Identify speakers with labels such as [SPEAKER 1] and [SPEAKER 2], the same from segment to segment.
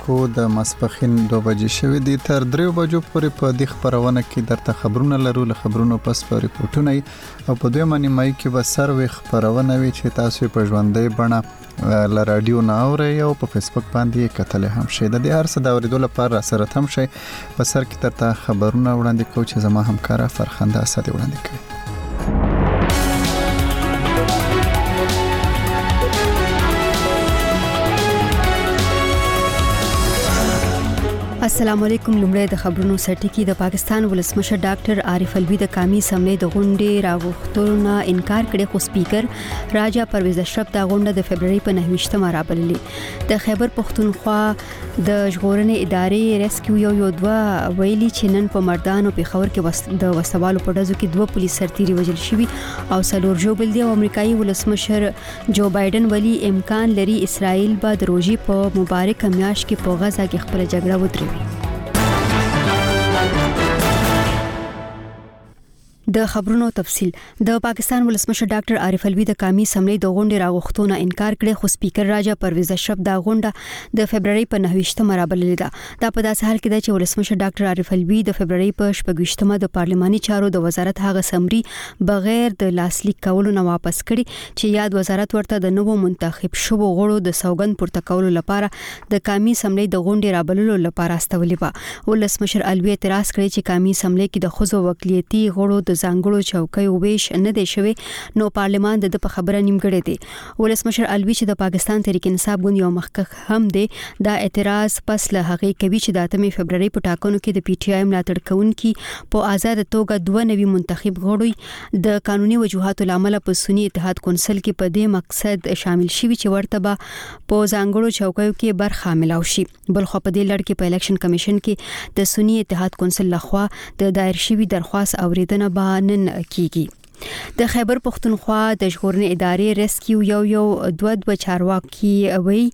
[SPEAKER 1] خو د ماسپښین دوه بجې شوې دي تر دریو بجو پورې په دې خبرونه کې درته خبرونه لرو له خبرونو پس په ریپورتونه او په دویمه نیمایي کې به سروې خبرونه وي چې تاسو په ژوندۍ بڼه له رادیو نه اورئ او په فیسبوک باندې یې کتلی هم شئ د دې هر څه د اورېدو لپاره را سره تم شئ په سر کې درته خبرونه وړاندې کوو چې زما همکاره فرخنده اسد وړاندې کوي
[SPEAKER 2] السلام علیکم لمړی د خبرونو سرټکی د پاکستان ولسمشر ډاکټر عارف علوی د کامی سمې د غونډې راوختونه انکار کړي خو سپیکر راجا پرویز اشرف دا غونډه د فبرवरी په 9مه رابللې د خیبر پښتونخوا د ژغورنې ادارې ریسکیو یو یو دوه ویلي چې نن په مردان او پیښور کې وست د وسوالو په ډزو کې دوه پولیس سرتیري وژل شوي او څلور ژوبل دي او امریکایي ولسمشر جو بایدن ویلي امکان لري اسرائیل به د روژې په مبارکه میاشت کې په غزا کې خپل جګړه ودروي د خبرونو تفصیل د پاکستان ولسمشر ډاکټر عارف علوي د قامي سملې د غونډې راغښتونه انکار کړي خو سپیکر راجا پرویز اشرف دا غونډه د فبرवरी په 9مه رابللې ده دا په داسې حال کې ده چې ولسمشر ډاکټر عارف علوي د فبرवरी په 18مه د پارلماني چارو د وزارت هغه سمري بغیر د لاسلیک کولو نه واپس کړي چې یاد وزارت ورته د نوو منتخب شوو غړو د سوګند پورته کولو لپاره د قامي سملې د غونډې رابللو لپاره استولې و ولسمشر علوي اعتراض کړی چې قامي سملې کې د خزو وکلیتي غړو د ځانګړو چوکیو ویش نه دی شوی نو پارلمان د د په خبره نیمګړی دی ولسمشر علوي چې د پاکستان تحریک انصاف ګوند یو مخکښ هم دی دا اعتراض پس له هغې کوي چې د 8 فبرورۍ په ټاکنو کې د پی ټی آی ملاتړ کوونکي په آزاد توګه دوه نوي منتخب غړي د قانوني وجوهاتو لامل په سنی اتحاد کونسل کې په دې مقصد شامل شوي چې ورته به په ځانګړو چوکیو کې برخه ملاو شي بل خو په دې لړ کې په الیکشن کمیشن کې د سنی اتحاد کونسل لخوا د دایر شوی درخواست اوریدنه به نن کیږي د خیبر پښتونخوا د ژغورنې ادارې ریسکیو یو یو دوه دوه چارواکي وی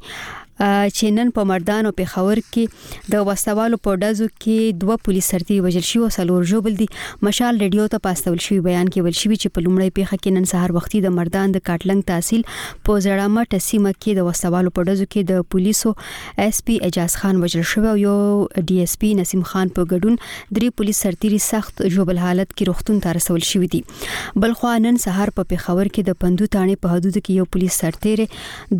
[SPEAKER 2] چې نن په مردان او پېښور کې د وسله والو په ډزو کې دوه پولیس سرتیري وژل شوي او څلور ژوبل دي مشال ریډیو ته پاستول شوي بیان کې ویل شوي چې په لومړۍ پیښه کې نن سهار وختي د مردان د کاټلنګ تحصیل په زړامټه سیمه کې د وسله والو په ډزو کې د پولیسو ایس پی اجاز خان وژل شوی او یو ډي ایس پی نسیم خان په ګډون درې پولیس سرتیري سخت ژوبل حالت کې روغتون ته رسول شوي دي بلخوا نن سهار په پیښور کې د پندو تاڼې په حدود کې یو پولیس سرتیری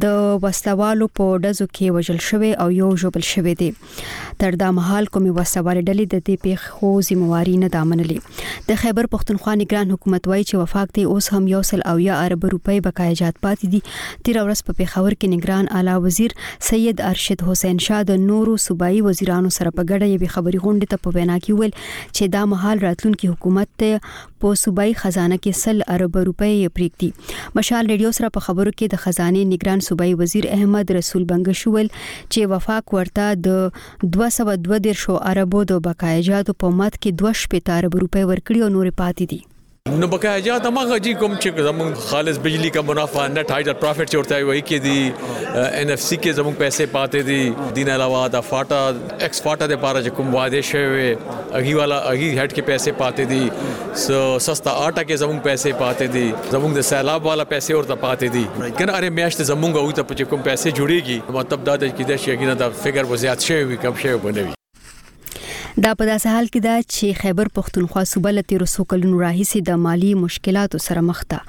[SPEAKER 2] د وسلوالو په ډزو کې وژل شوی او یو ژوبل شوی دی تر دا مهال کومې وسلوالې ډلې د دې پیښو ذمہواری نه دامنلې د خیبر پښتونخوا نگران حکومت وایي چې وفاق ته اوس هم یو سل او یا ارب روپۍ بقایا جات پاتې دي تیر ورځ په پیښور کې نگران اعلی وزیر سید ارشد حسین شاه د نورو صوبایي وزیرانو سره په ګډه یوې خبري غونډې ته په وینا کې ویل چې دا مهال راتلونکي حکومت ته په صوبایي خزانه کې سل ارب روپۍ پریږدي مشال ریډیو سره په خبرو کې د خزانه نگران صوبایي وزیر احمد رسول بنګش ویل چې وفاق ورته د 222 اربو د بقایا جاتو په مد کې 2 ارب روپۍ ورکړي او نور پاتې دي
[SPEAKER 3] نو بقا حاجات مغه جی کوم چې زمون خالص بجلی کا منافع نت هایډر پروفټ چې ورته وایي کې دي ان اف سي کې زمون پیسې پاتې دي دین علاوه دا فاټا ایکسپورټ لپاره چې کوم وعده شوی وي هغه والا هغه هټ کې پیسې پاتې دي سستا آټا کې زموږ پیسې پاتې دي زموږ د سیلاب والا پیسې ورته پاتې دي کنه اره میاشت زموږ او ته چې کوم پیسې جوړيږي مطلب دا دی چې د شي هغه د فګر و زیات شوی وي کم شوی بنوي
[SPEAKER 2] دا په داسې حال کې ده چې خیبر پښتونخوا صوبه له تیرو څو کلونو راهیسې د مالی مشکلاتو سره مخ ده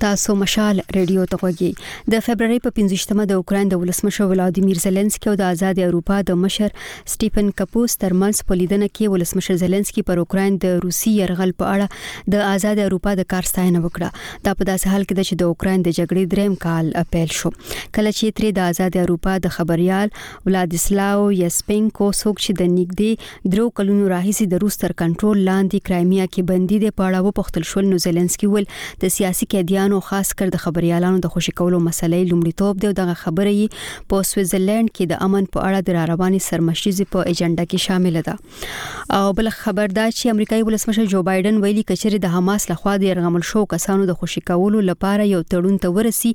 [SPEAKER 2] تاسو مشال رادیو ته غوږی د فبرवरी په 15مه د اوکرين د ولسمشر ولادیمیر زيلنسکي او د آزاد اروپا د مشر سټيفن کپوس ترمنځ په لیدنه کې ولسمشر زيلنسکي پر اوکرين د روسي يرغل په اړه د آزاد اروپا د کار ستاینه وکړه دا په داسې حال کې ده چې د اوکرين د جګړې دریم کال پیل شو کله چې ترې د آزاد اروپا د خبريال ولادیسلاو یسپینکو څوک چې د نګدي درو کلونو راهیسې د روس تر کنټرول لاندې کرایمیا کې بندي دی په اړه وپوښتل شول نو زیلنسکي وویل د سیاسي قیدیانو خاص کر د خبریالانو د خوشي کولو مسله یې لومړیتوب دی او دغه خبره یې په سویټزرلینډ کې د امن په اړه د راروانې سرمشریزې په ایجنډا کې شامل ده او بل خبر دا چې امریکایي ولسمشر جو بایډن ویلي کچره د حماس لخوا د يرغمل شو کسانو د خوشي کولو لپاره یو تړون ته ورسي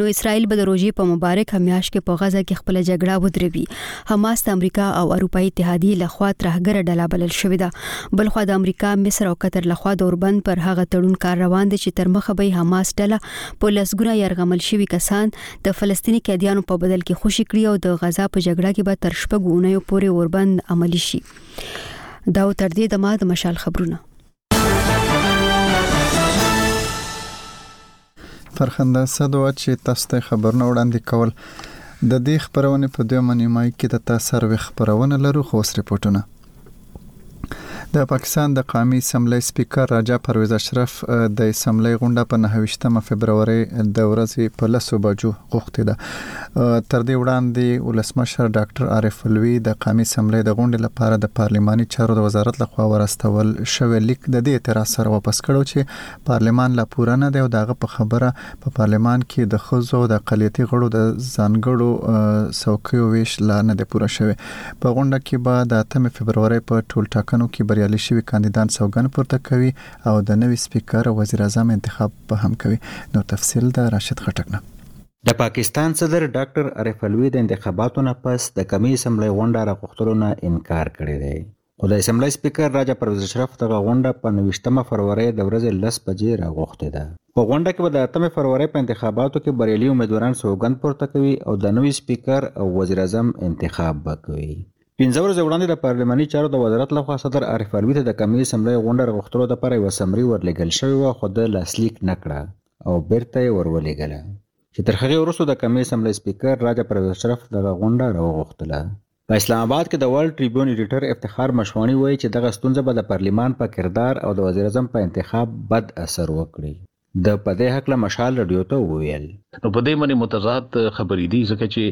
[SPEAKER 2] نو اسرائیل به د روزي په مبارک همیاش کې په غزه کې خپل جګړه ودروي حماس د امریکا او اروپای اتحادیې لخوا ترهګره ډله بلل شوې ده بلخوا د امریکا مصر او قطر لخوا د اوربند پر هغه تړون کار روان دی چې تر مخه به حماس ډله په لسګونه یرغمل شوي کسان د فلسطیني قیدیانو په بدل کې خوشي کړي او د غزا په جګړه کې به تر شپږ اونیو پورې اوربند عملی شي دا تر دې دمه د مشال خبرونه
[SPEAKER 1] فرخنده صد و چې تاسو ته خبرونه وړاندې کول د دې خبرونه په دوه منیمای کې د تاسو وی خبرونه لرو خو اوس رپورټونه د پاکستان د قامي اسمبلی سپیکر راجا پرویز اشرف د اسمبلی غونډه په 29 فبرवरी د ورځې په لسو بجو غوښتې ده. تر دې وړاندې ولسمشر ډاکټر عارف علوي د قامي اسمبلۍ د غونډې لپاره د پارلماني چارو د وزارت لخوا وراستول شوی لیک د دې اعتراض سره واپس کړو چې پارلمان لا پوره نه دی او د هغه په خبره په پارلمان کې د ښځو او د اقلیتي غړو د ځانګړو څوکیو ویش لا نه دی پوره شوی. په غونډه کې به د اتمې فبرورۍ په ټولټاکنو کې بریالي شوي کاندیدان سوګند پورته کوي او د نوي سپیکر او وزیراعظم انتخاب به هم کوي. نور تفصیل د راشد خټک نه.
[SPEAKER 4] د پاکستان صدر ډاکټر ارف علوي د انتخاباتو نه پس د قمي اسمبلۍ غونډه را غوښتلو نه انکار کړی دی خو د اسمبلۍ سپیکر راجا پرویز اشرف دغه غونډه په نویشت مه فرورۍ د ورځې لس بجې را غوښتې ده. په غونډه کې به د اتمې فرورۍ په انتخاباتو کې بریالي امیدواران سوګند پورته کوي او د نوي سپیکر او وزیراعظم انتخاب به کوي. پنځه ورځې وړاندې د پارلماني چارو د وزارت لخوا صدر عارف علوي ته د قامي اسمبلۍ غونډه د غوښتلو لپاره یوه سمري ورلېږل شوې وه خو ده لاسلیک نه کړه او بېرته یې ورولېږله چې تر هغې وروسته د قامي اسمبلۍ سپیکر راجا پرویز اشرف دغه غونډه راوغوښتله. په اسلام اباد کې د ورلډ ټریبیون ایډیټر افتخار مشواڼي وایي چې دغه ستونزه به د پارلمان په کردار او د وزیراعظم په انتخاب بد اثر وکړي. ده په دې هکله مشال رډيو ته وويل.
[SPEAKER 5] نو په دې باندې متضاد خبرې دي ځکه چې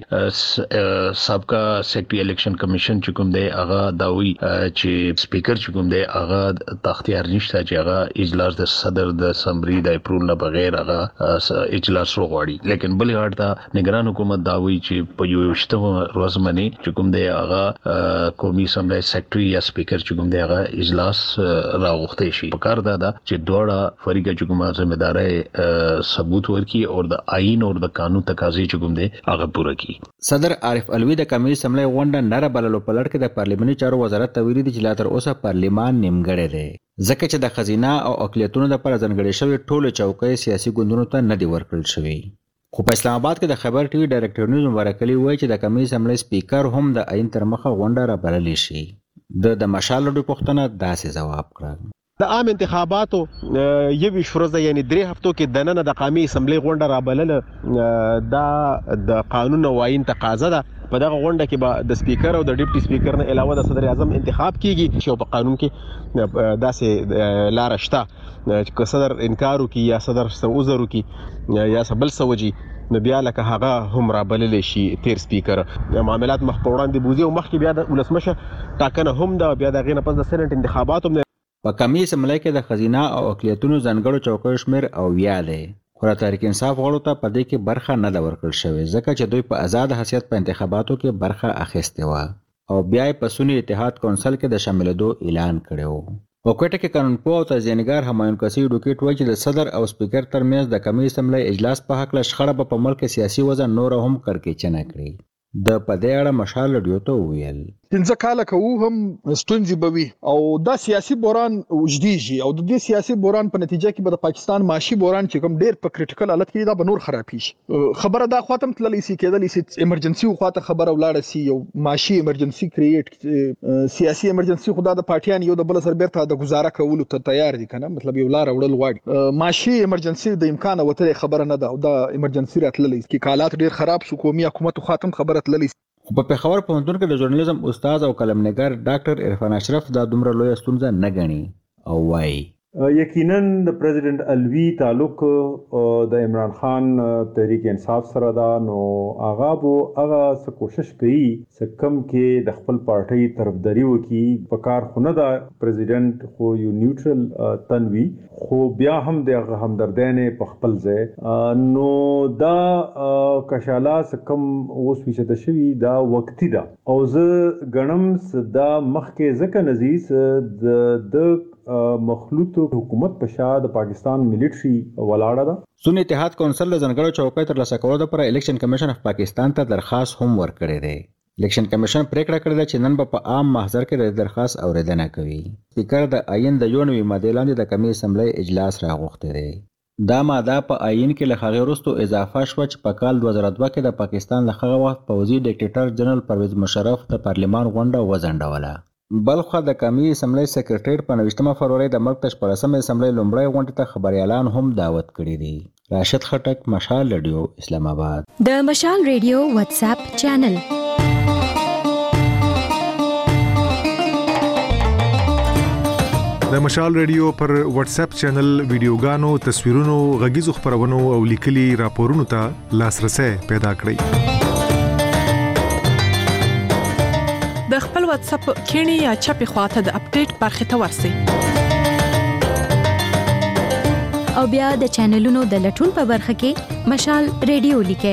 [SPEAKER 5] سابقه سیکرټري الیکشن کمیشن چې کوم دی هغه دا وی چې سپیکر چې کوم دی هغه تختیار نشته چې هغه اجلاس د صدر د سمبري د اپرول نه بغیر هغه اجلاس وغواړي لیکن بل غاړه ته نگران حکومت دا وی چې په یو شتم ورځ باندې چې کوم دی هغه قومي سمبري سیکرټري یا سپیکر چې کوم دی هغه اجلاس راغوښته شي په کار دا ده چې دواړه فریقه چې کومه ذمہ دارۍ ثبوت ورکړي او د آئین او د قانون تقاضې چې کوم دی هغه پوره کړي.
[SPEAKER 4] صدر عارف علوي د قامي اسمبلۍ غونډه نه رابللو په لړ کې د پارلېماني چارو وزارت ته ویلي دي چې لا تر اوسه پارلېمان نیمګړی دی ځکه چې د ښځینه او اقلیتونو لپاره ځانګړې شوې ټولې چوکۍ سیاسي ګوندونو ته نه دي ورکړل شوې خو په اسلام اباد کې د خیبر ټي وي ډایرکټر نیوز مبارک علي وایي چې د قامي اسمبلۍ سپیکر هم د آئین تر مخه غونډه رابللی شي ده د مشال لډو پوښتنه داسې ځواب کړه.
[SPEAKER 6] د عام انتخاباتو یوویشت ورځه یعنی درې هفتو کې دننه د قامي اسمبلۍ غونډه رابلل دا د قانون او آئین تقاضا ده په دغه غونډه کې به د سپیکر او د ډیپټي سپیکر نه علاوه د صدر اعظم انتخاب کیږي چې په قانون کې داسې لار شته چې صدر انکار وکړي یا صدر څه عذر وکړي یا څه بل څه وجي نو بیا لکه هغه هم را بلل شي تیر سپیکر معاملات مخ په وړاندې بوزي او مخکې بیا د ولسمشر ټاکنه هم ده بیا د غینه پس د سېنات انتخابات هم
[SPEAKER 4] په کمې سملې کې د خزینه او اقلیتونو ځانګړو چوکیو شمیر اویا دی خو د تحریک انصاف غړو ته په دې کې برخه نه ده ورکړل شوې ځکه چې دوی په ازاد حثیت په انتخاباتو کې برخه اخیستې وه. او بیا یې په سني اتحاد کونسل کې د شاملېدو اعلان کړی و. په کوټه کې قانونپوه او تجزیه نګار همایون کسي ډوکیټ وايي چې د صدر او سپیکر تر مینځ د قمي اسمبلۍ اجلاس په هکله شخړه به په ملک کې سیاسي وضعه نوره هم کړکېچنه کړي. ده په دې اړه مشال رډیو ته وویل.
[SPEAKER 7] پنځه کاله که وو هم ستونزې به وي او دا سیاسي بحران اوږدېږي او د دې سیاسي بحران په نتیجه کې به د پاکستان معاشي بحران چې کوم ډېر په کریټیکل حالت کې دی دا به نور خرابېږي. خبره دا خواته هم تللی سي کېدلی سي ایمرجنسي خواته خبره ولاړه سي یو معاشي ایمرجنسي کریټ سیاسي ایمرجنسي خدا د پارټیان یو د بل سر بیرته د گزاره کولو ته تیار دي کنه مطلب یو لار وړل غواړي معاشي ایمرجنسي د امکان وتره خبره نه ده او دا ایمرجنسي راتللی سي کالات ډیر خراب سو قومي حکومت خاتم خبره تللی سي خو
[SPEAKER 4] په پېښور پوهنتون کې د ژورنالیزم استاد او قلم نګار ډاکټر عرفان اشرف دا دومره لویه ستونزه نه ګڼي او وايي.
[SPEAKER 8] یقیناً د پرزیډنټ علوي تعلق د عمران خان تحریک انصاف سره ده نو هغه به هغه څه کوشش کوي څه کوم کې د خپل پارټۍ طرفداري وکړي په کار خو نه ده پرزیډنټ خو یو نیوټرل تن وي خو بیا هم د هغه همدردیانې په خپل ځای. نو دا کشاله څه کوم اوس ویچته شوي دا وقتي ده او زه ګڼم څه دا مخکې ځکه نه ځي څه د ده مخلوط حکومت په شا د پاکستان ملټري ولاړه ده.
[SPEAKER 4] سني اتحاد کونسل د ځنګړو چوکیو ترلاسه کولو دپاره الیکشن کمیشن اف پاکستان ته درخواست هم ورکړی دی. الیکشن کمیشن پرېکړه کړې ده چې نن به په عام محضر کې د دې درخواست اورېدنه کوي. سپیکر د ایین د یو نوي مادې لاندې د کمې اسمبلۍ اجلاس راغوښتی دی. دا ماده په ایین کې له هغې وروسته اضافه شوه چې په کال دوه زره دوه کې د پاکستان د هغه وخت پوځي ډیکټیټر جنرال پرویز مشرف د پارلیمان غونډه وځنډوله. بلخوا د قامي اسمبلۍ سکرټریټ په نویشتمه فرورۍ د ملک د شپاړسمې اسمبلۍ لومړۍ غونډې ته خبریالان هم دعوت کړي دي. راشد خټک، مشال رډیو، اسلام اباد.
[SPEAKER 9] د مشال ريډيو واتس اپ چينل.
[SPEAKER 10] د مشال ريډيو پر وټس اپ چينل ويډيوګانو، تصويرونو، غږيزو خبرونو او ليکلي راپورونو ته لاسرسي پیدا کړئ
[SPEAKER 11] د خپل واتس اپ کینی یا چپی خواته د اپډیټ برخه ته ورسی
[SPEAKER 9] او بیا د چینلونو د لټون په برخه کې مشال ریډیو لیکه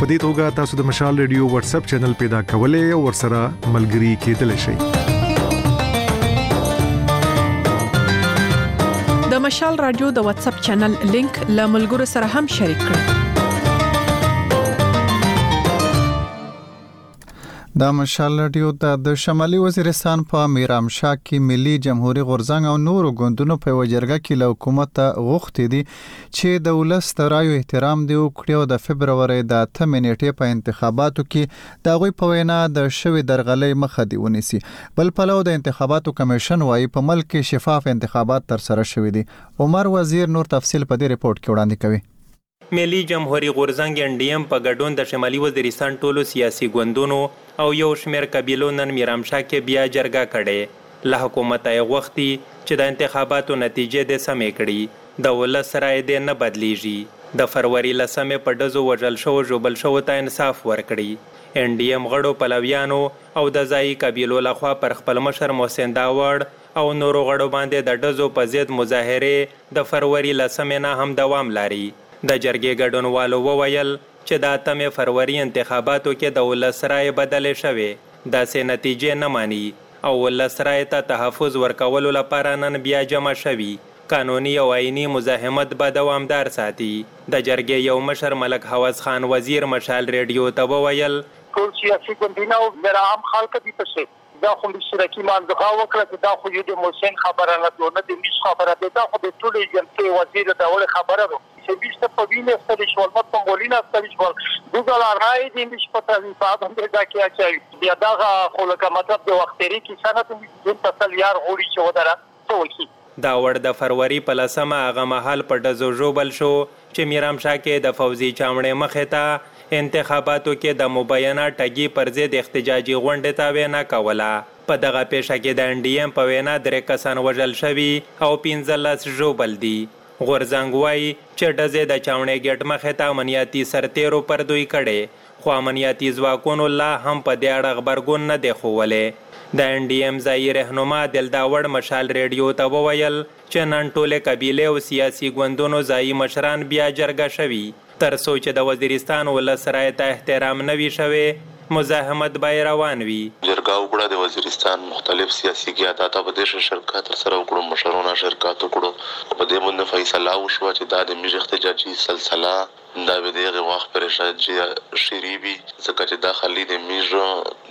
[SPEAKER 10] په دې توګه تاسو د مشال ریډیو واتس اپ چینل پیدا کولای او ورسره ملګري کېدلی شئ
[SPEAKER 11] د مشال رادیو د واتس اپ چینل لینک له ملګرو سره هم شریک کړئ
[SPEAKER 1] د مشال رادیو د د شمالي وزیرستان په میرامشا کې ملي جمهوریت غورځنګ او نورو ګوندونو په وجرګه کې له حکومت غوښتي دي چې د ولس د رایو احترام دی او کړیو د فبرवरी د 8 نیټه په انتخاباتو کې د هغوی په وینا، د شوې درغلۍ مخه دې ونیسي. بل پلو د انتخاباتو کمېشن وايي، په ملک کې شفاف انتخابات ترسره شوي دي. عمر وزیر نور تفصیل په دې رپوټ کې وړاندې کوي.
[SPEAKER 12] ملي جمهوري غورځنګ اېن ډي اېم په ګډون د شمالي وزیرستان ټولو سیاسي ګوندونو او یو شمېر قبیلو نن میرامشاه کې بیا جرګه کړې. له حکومته یې غوښتي چې د انتخاباتو نتیجې دې سمې کړي، د ولس رایې دې نه بدلېږي، د فروري لسمې په ډزو وژل شوو ژوبل شوو ته انصاف ورکړي، اېن ډي اېم غړو پلویانو او د ځايي قبیلو له خوا پر خپل مشر محسن داوړ او نورو غړو باندې د ډزو په ضد مظاهرې د فروري لسمې نه هم دوام لري. د جرګې ګډونوالو وویل چې د اتمې فروري انتخاباتو کې د ولس رایې بدلې شوې، داسې نتیجې نه مني. او ولس رایې ته تحفظ ورکولو لپاره نن بیا جمع شوي، قانوني او آییني مزاحمت به دوامدار ساتي. د جرګې یو مشر ملک هوس خان وزیر مشال ریډیو ته وویل.
[SPEAKER 13] ټول سیاسي ګوندونه او نره عام خلک دي پسې دا خو مې سیرکي مانځغا وکړه چې دا خو یو دې محسن خبره نه دو نه دې میس خبره دې دا خو دې ټولې جلسې وزیر داوړې خبره دو. چې دوی څه په وینې ستړي شول، مه په مولینه ستړي شول، دوګه لا رای دې نه شي په تاویز په عدم دې ډاکې اچوي. بیا دغه خو لکه مطلب د وخت تېرې کیسه نه ده وي، ژوند ته تل یار غوړي چې ودره څه وشي.
[SPEAKER 12] دا وړ د فروري په لسمه هغه مهال په ډزو ژوبل شو چې میرامشا کې د فوځي چاوڼې مخې ته انتخاباتو کې د مبینه ټګي پر ضد احتجاجي غونډې ته وینا کوله. په دغه پېښه کې د NDM په وینا درې کسان وژل شوي او پنځلس ژوبل دي. غورځنګ وايي چې ډزې د چاوڼۍ ګېټ مخې ته امنیاتي سرتېرو پر دوی کړې، خو امنیاتي ځواکونو لا هم په دې اړه غبرګون نه دی ښوولی. د اېن ډي اېم ځايي رهنما دل داوړ مشال رېډیو ته وویل چې نن ټولې قبیلې او سیاسي ګوندونو ځايي مشران بیا جرګه شوي تر څو چې د وزیرستان ولس رای ته احترام نه وي شوی، مزاحمت به یې روان وي.
[SPEAKER 14] جرګه وکړه د وزیرستان مختلف سیاسی قیاداته په دې شرکا تر سره وکړو مشرونه شرکات وکړو او په دې بنده فیصلا وشوه چې دا د میژ اختجاجی سلسلا دا به دغه وخت پری شری وی ځکه چې دا خلی د میژ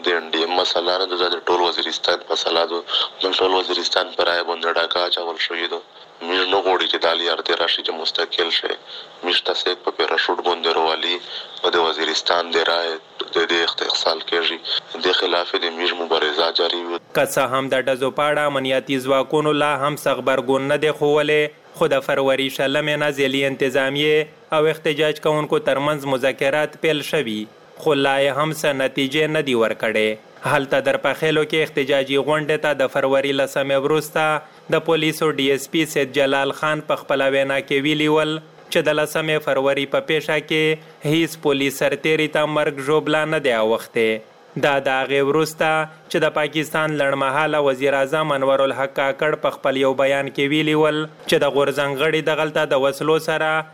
[SPEAKER 14] د این ډی ایم مسلا نه ده دا د ټول وزیرستان مسلا ده نو ټول وزیرستان په رای بنده ډاکه اچول شوی ده. مير نه غوړي چې دالي اردې راشي چې مستقل شې مير ته سيد په پيره شوټ بوندې روالي او د وزيرستان دې رايې دې دې اختخصال کيږي دې خلاف يې د مير مبارزه جاري وي.
[SPEAKER 12] که څه هم د ډزو په اړه امنیتي ځواکونو لا هم څه غبرګون نه دی ښوولی، خو د فروري شلمې نه ځېلي انتظامیې او احتجاج کوونکو ترمنځ مذکرات پېل شوي، خو لا یې هم څه نتیجې نه دي ورکړې. هلته درپخېلو کې احتجاجي غونډې ته د فروري لسمې وروسته د پولیسو ډي ایس پي سید جلال خان په خپله وینا کې ویلي ول چې د لسمې فروري په پېښه کې هیڅ پولیس سرتېري ته مرګ ژوبله نه دی اوښتې. دا د هغې وروسته چې د پاکستان لنډمهاله وزیر اعظم انور الحق کاکړ په خپل یو بیان کې ویلي ول چې د غورځنګ غړي دغلته د وسلو سره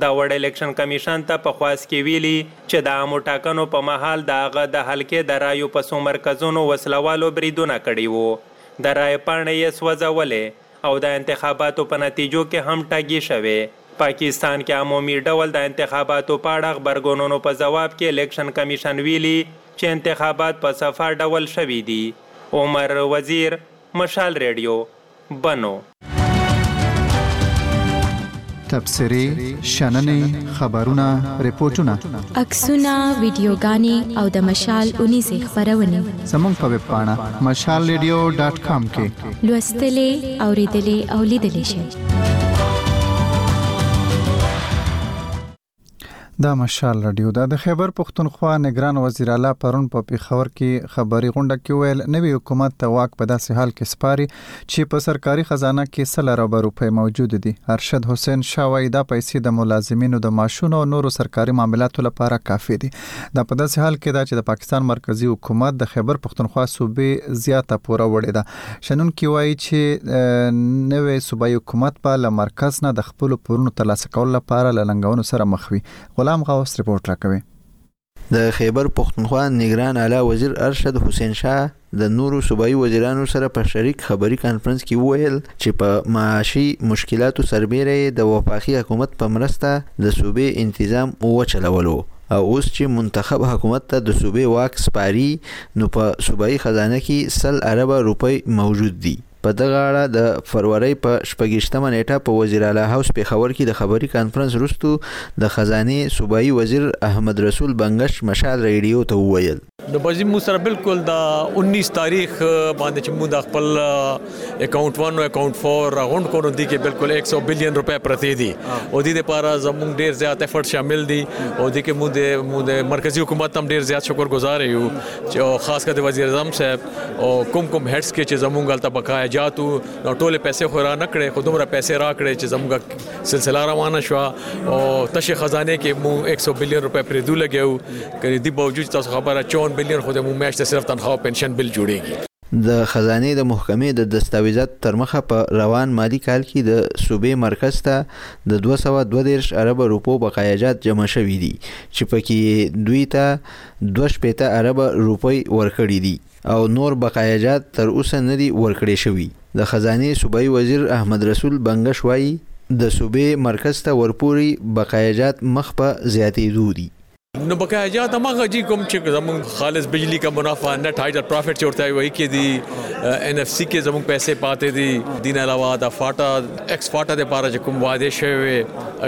[SPEAKER 12] ده وړ الیکشن کمیشن ته په خواست کې ویلي چې د عامو ټاکنو په مهال د هغه د حلقې د رایو په څو مرکزونو وسله والو بریدونه کړي وو، د رایې پاڼې یې سوځولې او د انتخاباتو په نتیجو کې هم ټګي شوې. پاکستان کې عمومي ډول د انتخاباتو په اړه غبرګونونو په ځواب کې الیکشن کمیشن ویلي چې انتخابات په صفا ډول شوي دي. عمر وزیر، مشال ریډیو. بنو.
[SPEAKER 1] تبصرې، شننې، خبرونه، رپوټونه.
[SPEAKER 9] عکسونه، ویډیوګانې او د مشال اونیزې خپرونې.
[SPEAKER 1] زموږ په ویب پاڼه، مشال ریډیو ډاټ کام کې.
[SPEAKER 9] لوستلې، اوریدلې او لیدلې شئ.
[SPEAKER 1] دا مشال رادیو دا د خیبر پښتونخوا نگران وزیراعلی پرون په پیښور کې خبري غونډه کې ویل نوی حکومت ته واک په داسې حال کې سپاري چې په سرکاري خزانه کې سل ارب روپۍ موجود دي ارشد حسین شاه وايي دا پیسې د ملازمینو د معاشونو او نورو سرکاري معاملاتو لپاره کافي دي دا په داسې حال کې ده چې د پاکستان مرکزی حکومت د خیبر پښتونخوا صوبې زیاته پوره وړې ده شنونکي وایي چې نوی صوبایي حکومت به له مرکز نه د خپلو پورونو ترلاسه کولو لپاره له ننګونو سره مخ وي غلام غوث رپورټ راکوي
[SPEAKER 15] د خیبر پښتونخوا نګران اعلی وزیر ارشد حسین شاه د نورو صوبایي وزیرانو سره په شریک خبري کانفرنس کې وویل چې په معاشي مشکلاتو سربېره یې د وفاقي حکومت په مرسته د صوبې انتظام وچلولو او اوس چې منتخب حکومت ته د صوبې واک سپاري نو په صوبايي خزانه کي سل اربه روپۍ موجود دي. په دغه اړه د فرورۍ په شپږیشتمه نېټه په وزیراعلی هاوس پېښور کي د خبري کانفرنس وروسته د خزانې صوبايي وزیر احمدرسول بنګش مشال رېډیو ته وویل.
[SPEAKER 3] نو په دې موږ سره بلکل د انیس تاریخ باندې چې موږ د خپل اکاونټ 1 او اکاونټ 4 راغونډ کړو دي کې بالکل 100 بلین روپے پرتی دي او دي لپاره زموږ ډیر زیات افورت شامل دي او دي کې موږ د مرکزی حکومت هم ډیر زیات شکر گزار یو او خاص کر د وزیر اعظم صاحب او کوم کوم هډس کې چې زموږ غلطه بقایا جاتو نو ټول پیسې خو را نکړې خو دومره پیسې را کړې چې زموږ سلسله روانه شو او تشه خزانه کې مو 100 بلین روپے پریدو لګیو کړي دي باوجود تاسو خبره 54 بلین خو د مو میاشت صرف تنخواه او پنشن بل جوړيږي
[SPEAKER 15] د خزانې د محکمې د دستاویزاتو ترمخه په روان مالي کال کې د صوبې مرکز ته د دوه سوه دوه دېرش اربه روپو بقایا جات جمع شوي دي چې پکې یې دوی ته دوه شپېته اربه روپۍ ورکړې دي او نور بقایا جات تر اوسه نه دي ورکړې شوي. د خزانې صوبايي وزیر احمد رسول بنګش وايي، د صوبې مرکز ته ورپوري بقایا جات مخ په زیاتېدو دي.
[SPEAKER 3] نو په کې اجازه ما غږی کوم چې زمون خالص بجلی کا منافع نه ټایټل پروفټ چې ورته وایي کې دي ان اف سی کې زمون پیسې پاتې دي دین علاوه دا فاټا ایکس فاټا د پاره چې کوم واده شوی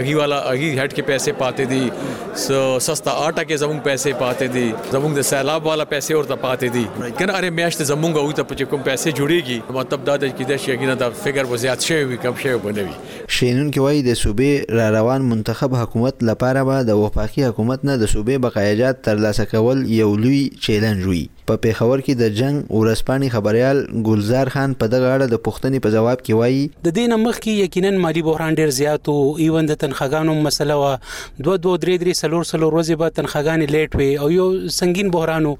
[SPEAKER 3] اغي والا اغي هټ کې پیسې پاتې دي سو سستا آټا کې زمون پیسې پاتې دي زمون د سیلاب والا پیسې ورته پاتې دي کنه اره میاشت زمونږ او ته کوم پیسې جوړیږي مطلب دا د کې د شي غینه دا فګر وزیات شوی کم شوی بنوي
[SPEAKER 15] شنونکي وايي د صوبې راروان منتخب حکومت لپاره به د وفاقي حکومت نه د صوبې بقایا جات ترلاسه کول یو لوی چیلنج وي. په پېښور کې د جنګ ورځپاڼې خبریال ګلزار خان په دغه اړه د پوښتنې په ځواب کې وايي،
[SPEAKER 16] د دې نه مخکې یقیناً مالي بحران ډېر زیات و، ایون د تنخاګانو هم مسله وه، دوه دوه درې درې څلور څلور ورځې به تنخاګانې لېټ وې او یو سنګین بحران و.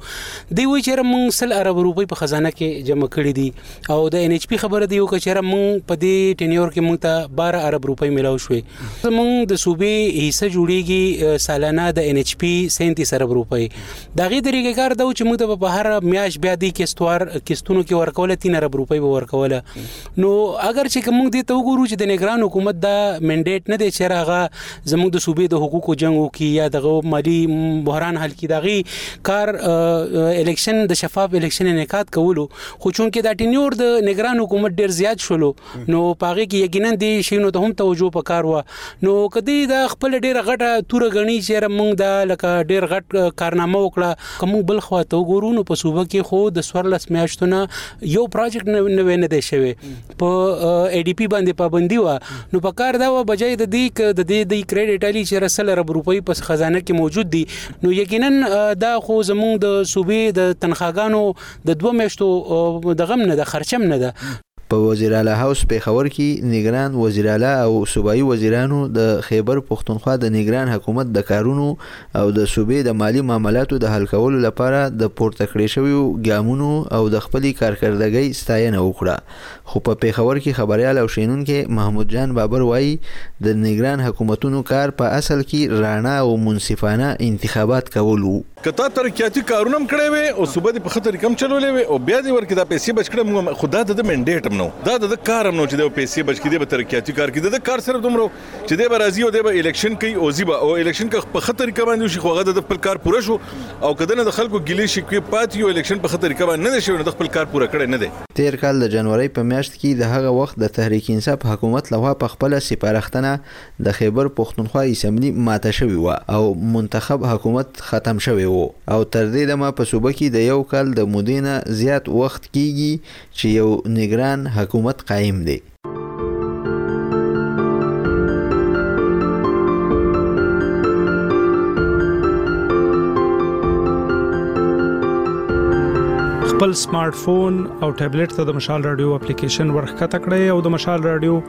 [SPEAKER 16] دی وايي چې یاره موږ سل اربه روپۍ په خزانه کې جمع کړې دي. او د ان ایچ پی خبره دی یو کچره مونږ په دې ټینیور کې مونږ ته 12 ارب روپۍ ملاو شوې زمونږ د صوبې حصہ جوړیږي سالانه د ان ایچ پی 37 ارب روپۍ دا غي طریقې کار دا چې مونږ ته په هر میاش بیا دی کیستوار کیستونو کې ورکول 3 ارب روپۍ به ورکول نو اگر چې مونږ دې ته وګورو چې د نگران حکومت دا منډیټ نه دی چې راغه زمونږ د صوبې د حقوقو جنگ وکي یا دغه مالی بحران حل کی داغي کار الیکشن د شفاف الیکشن انعقاد کولو خو چونکې دا ټینیور د نگران حکومت ډیر زیات شولو نو پاغه کې یقینا دی شینو ته هم توجه پکار و نو کدی دا خپل ډیره غټه تور غنی چې موږ دا لکه ډیر غټ کارنامه وکړه کوم بل خوا ته وګورو نو په صوبه کې خو د سورلس میاشتونه یو پروجیکټ نه وینه دی شوی په ای ډی پی باندې پابندي و نو په کار دا و بجای د دې ک د دې د کریډټ الی چې رسل رب روپی په خزانه کې موجود دي نو یقینا دا خو زموږ د صوبې د تنخواګانو د دوه مياشتو د غم نه ده خرچه هم نه ده.
[SPEAKER 15] په وزیراعلی هاوس پېښور کې نګران وزیراعلی او صوبايي وزیرانو د خېبر پښتونخوا د نګران حکومت د کارونو او د صوبې د مالي معاملاتو د حل کولو لپاره د پورته کړې شویو ګامونو او د خپلې کارکردګۍ ستاینه وکړه خو په پېښور کې خبریال او شینونکی محمود جان بابر وايي د نګران حکومتونو کار په اصل کې راڼه او منصفانه انتخابات کول وو.
[SPEAKER 17] که تا ترقیاتی کارونه هم کړی وی او صوبه دی په ښه طریقه هم چلولی وی او بیا دی ورکی دا پیسی بچ کړی موږ خو دا دده منډیټ هم نه وو دا دده کار هم نه وو چی دی به پیسی بچ کړی دی به ترقیاتی کار کړی دده کار صرف دومره وو چی دی به راځی او دی به الیکشن کوی او ځی به او الیکشن که په ښه طریقه باندی وشی خو هغه دده خپل کار پوره شو او که دنه د خلکو ګیلی شکوی پاتی وی او الیکشن په ښه طریقه باندی نه دی شوی نو ده خپل کار پوره کړی نه دی.
[SPEAKER 15] تیر کال د جنورۍ په میاشت کی د هغه وخت د تحریک انصاف حکومت لخوا په خپله سپارښتنه د خېبر پښتونخوا اسمبلي ماته شوې وه او منتخب حکومت ختم شوی و او تر دې دمه په صوبه کې د یو کال د مودې نه زیات وخت کېږي چې یو نګران حکومت قایم دی.
[SPEAKER 18] خپل سمارټ فون او ټبلېټ ته د مشال راډیو اپلیکېشن ورښکته کړئ او د مشال راډیو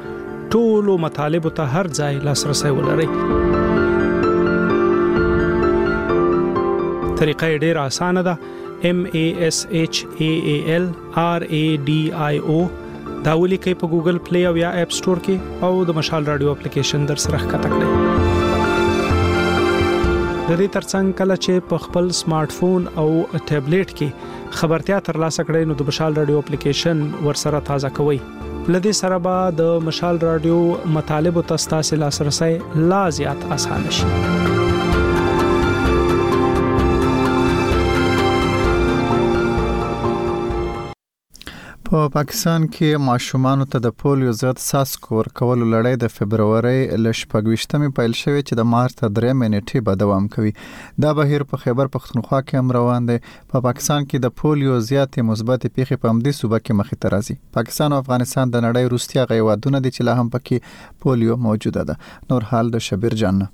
[SPEAKER 18] ټولو مطالبو ته هر ځای لاسرسي ولرئ طریقه ډیر اسانه ده M A S H A A L R A D I O دا ولیکئ په ګوګل پلی او یا اپ سٹور کې او د مشال رادیو اپلیکیشن در سره ښکته کړئ د دې ترڅنګ کله چې په خپل سمارټ فون او ټابلیټ کې خبرتیا ترلاسه کړئ نو د مشال رادیو اپلیکیشن ورسره تازه کوئ لدې سره به د مشال رادیو مطالب ته ستاسو لاسرسي لا زیات اسانه شي
[SPEAKER 1] په پاکستان کې ماشومان ته د پولیو ضد ساسکو ورکولو لړۍ د فبرवरी ل 28مې پیل شوې چې د مارچ تر 3 مې نیټه به دوام کوي دا بهیر په خیبر پښتونخوا کې هم روان دی په پاکستان کې د پولیو زیاتې مثبتې پیښې په همدې صوبه کې مخې ته راځي. پاکستان او افغانستان د نړۍ وروستي هغه هېوادونه دي چې لا هم پکې پولیو موجوده ده. نور حال د شبیر جان نه.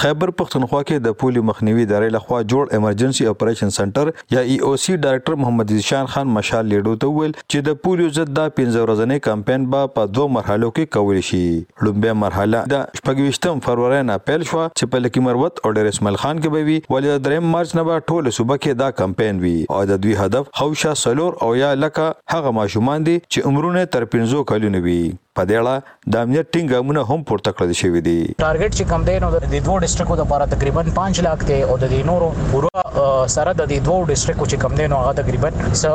[SPEAKER 19] خیبر پښتونخوا کې د پولیو مخنیوي ادارې لخوا جوړ ایمرجنسي اپریشن سنټر یا ای او سي ډایرکټر محمد ذیشان خان مشال لېډو ته وویل چې د پولیو ضد دا پنځه ورځنی کمپاین به په دوه مرحلو کې کول شي. لومبۍ مرحله د شپږ ویشتم فروری نه پیل شوه چې په لکي مروت او ډیر اسماعیل خان کې به وي ولې د دریم مارچ نه به ټوله صوبه کې دا کمپاین وي او د دوی هدف هوشا څلور او یا لکه هغه ماشومان دي چې عمرونه یې تر پنځو کلونو وي. په دې اړه د امنیت ټینګ ګامونه هم پورته کړل شوي دي.
[SPEAKER 20] ټارګټ چې کوم دی نو د دې دوو ډسټرکو لپاره تقریبا پنځ لاک دی او د دې نورو پوره سره د دې دوو ډسټرکو چې کوم دی نو هغه تقریبا څه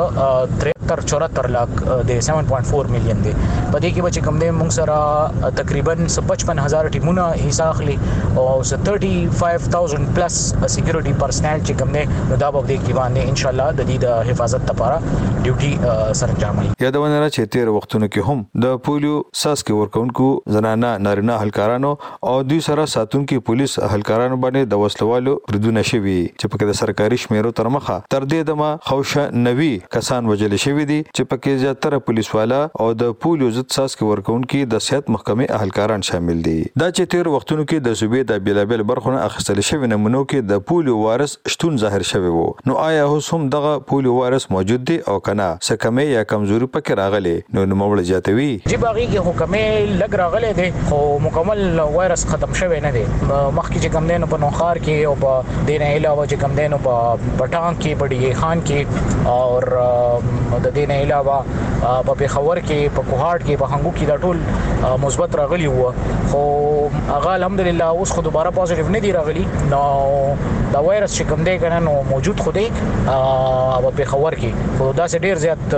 [SPEAKER 20] 73 74 لاک دی 7.4 میلیون دی په دې کې به چې کوم دی موږ سره تقریبا 55000 ټیمونه حصہ اخلي او 35000 پلس سکیورټي پرسنل چې کوم دی نو دا به دې کې باندې ان شاء الله د دې د حفاظت لپاره ډیوټي سرجامي
[SPEAKER 19] یادونه را چې تیر وختونو کې هم د پولیو ساس کې ورکونکو زنانه نارینه هلکارانو او دوی سره ساتونکي پولیس اهلکارانو باندې د وسلوالو بریدونه شوي چې پکې د سرکاري شمیرو تر مخه تر دې دمه خوشا نوي کسان وژل شوي دي چې پکې زیاتره پولیس والا او د پولیو ضد څاڅکي ورکونکي د صحت محکمې اهلکاران شامل دي. دا چې تیرو وختونو کې د صوبې د بیلابیلو برخو نه اخیستل شوي نمونو کې د پولیو وارث شتون ظاهر شوی وو نو آیا اوس هم دغه پولیو وایرس موجود دی او که نه څه کمی یا کمزوري پکې راغلې نو نوموړی زیاتوي.
[SPEAKER 20] جی په هغې کې خو کمی لږ راغلی دی خو مکمل وایرس ختم شوی نه دی مخکې چې کوم دی نو په نوښار کې او په دې نه علاوه چې کوم دی نو په پټان کې په ډیهې خان کې او د دې نه علاوه په پېښور کې په کوهاټ کې په هنګو کې دا ټول مثبت راغلي وو. خو هغه الحمدلله اوس خو دوباره پوزټیو نه دی راغلی نو دا وایرس چې کوم دی کنه نو موجود خو دی او په خبر کې خو دا سه ډیر زیات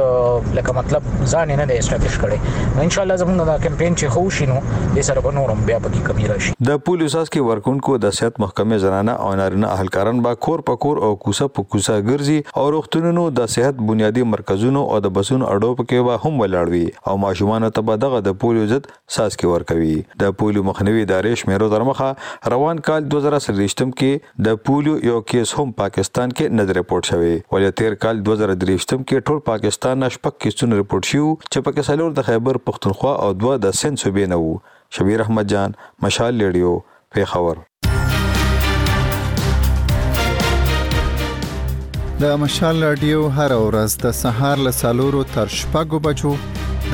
[SPEAKER 20] لکه مطلب ځان نه دی استابلیش کړي نو ان شاء الله زموږ دا کمپاین چې خو شینو د سره به نورم بیا پکې کمی راشي
[SPEAKER 19] د پولیس اس کې ورکونکو د صحت محکمې زنانه او نارینه اهلکاران به کور په کور او کوسه په کوسه ګرځي او روغتونونو د صحت بنیادی مرکزونو او د بسونو اډو پکې به هم ولاړ وي او ماشومان ته به دغه د پولیو ضد څاڅکي ورکوي د پولیو مخنیوي ادارې شمیرو تر مخه روان کال 2023 کې د پولیو یو کیس هم پاکستان کې نه رپورټ شوی ولې تیر کال 2023 کې ټول پاکستان نه شپږ کیسونه رپورټ شو چې پکې څلور د خیبر پښتونخوا او دوه د سند صوبې نه وو شبیر احمد جان مشال لیډیو پېښور.
[SPEAKER 1] د مشال راډیو هره ورځ د سهار له سالورو تر شپږو بجو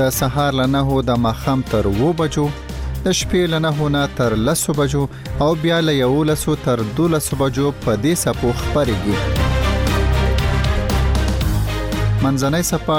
[SPEAKER 1] د سهار له نهو د ماخام تر وو بجو د شپې له نهو نه تر لسو بجو او بیا له یولسو تر دولسو بجو په دې سپو خبرېږي منځنۍ سپا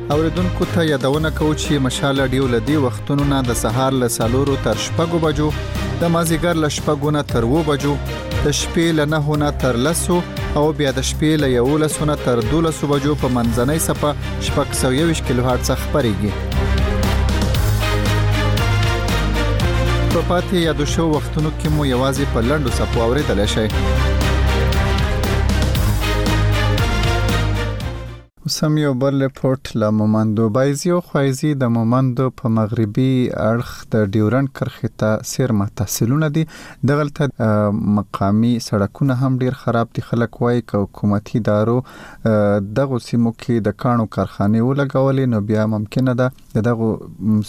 [SPEAKER 1] اوریدونکو ته یادونه کوو چې مشال رادیو له دې وختونو نه د سهار له سالورو تر شپږو بجو د مازیګر له شپږو نه تر وو بجو د شپې له نهو نه تر لسو او بیا د شپې له یولسو نه تر دولسو بجو په منځنۍ سپه شپږ سوه یوویشت کیلو هرڅ خپرېږي په پاتې یادو شو وختونو کې مو یوازې په لنډو سپو اورېدلی شئ اوس هم یو بل رپورټ له مومندو بایزي او خوایزي د مومندو په مغربي اړخ د ډیورنډ کرښې ته څېرمه تحصیلونه دي، دغلته مقامي سړکونه هم ډېر خراب دي، خلک وایي که حکومتي ادارو دغو سیمو کې د کاڼو کارخانې ولګولې نو بیا ممکنه ده د دغو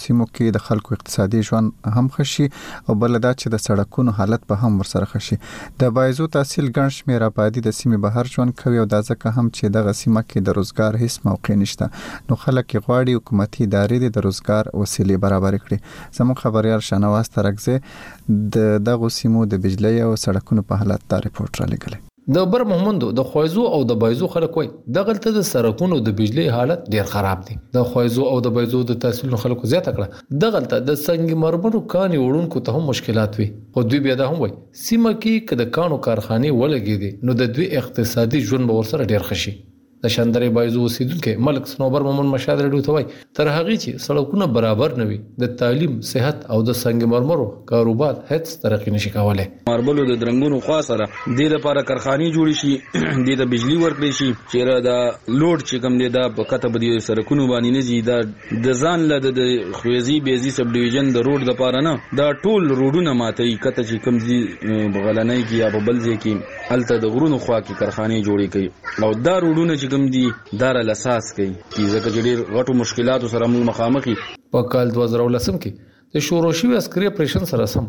[SPEAKER 1] سیمو کې د خلکو اقتصادي ژوند هم خشي او بل دا چې د سړکونو حالت به هم ورسره خشي د بایزو تحصیل ګڼ شمیر آبادی د سیمې بهر ژوند کوي او دا ځکه هم چې دغه سیمه کې د روزګار هیڅ موقع نشته نو خلک یې غواړي حکومتي ادارې دې د روزګار وسیلې برابرې کړي زموږ خبریال شانواز ترکزی د دغو سیمو د بجلۍ او سړکونو په حالت دا رپورټ رالېږلی.
[SPEAKER 21] د برمهمندو د خویزو او د بایزو خلک وایي دغلته د سرکونو د بجلۍ حالت ډیر خراب دی. د خویزو او د بایزو د تحصیلونو خلکو زیاته کړه، دغلته د سنګ مرمرو کانې وړونکو ته هم مشکلات وي، خو دوی بیا دا هم وایي سیمه کې که د کانو کارخانې ولګیدې نو د دوی اقتصادي ژوند به ورسره ډیر ښه شي. د شندرې بایزو اوسیدونکی ملک سنوبر مومن مشاد رډیو ته وایي تر هغه چې سړکونه برابر نه وي د تعلیم صحت او د سنگ مرمرو کاروبار هیڅ ترقی نشي کولای
[SPEAKER 22] ماربلو د درنګونو خوا سره د لپاره کارخانه جوړ شي د ته بجلی ورکړي شي چې را دا لوډ چې کوم دی دا په کته بدی سرکونو باندې نه زی دا د ځان له د خویزي بیزي سب ډیویژن د روډ لپاره نه دا ټول روډونه ماته کته چې کوم زی بغلنۍ کې یا په بلځي کې هلته د غرونو خوا کې کرخانې جوړې کړي او دا روډونه چې کوم دي دا را لساس کړي چې ځکه چې ډیر غټو مشکلاتو سره موږ مخامخ یو.
[SPEAKER 21] په کال دوه زره او لس کې د شروع شوي عسکري اپریشن سره سم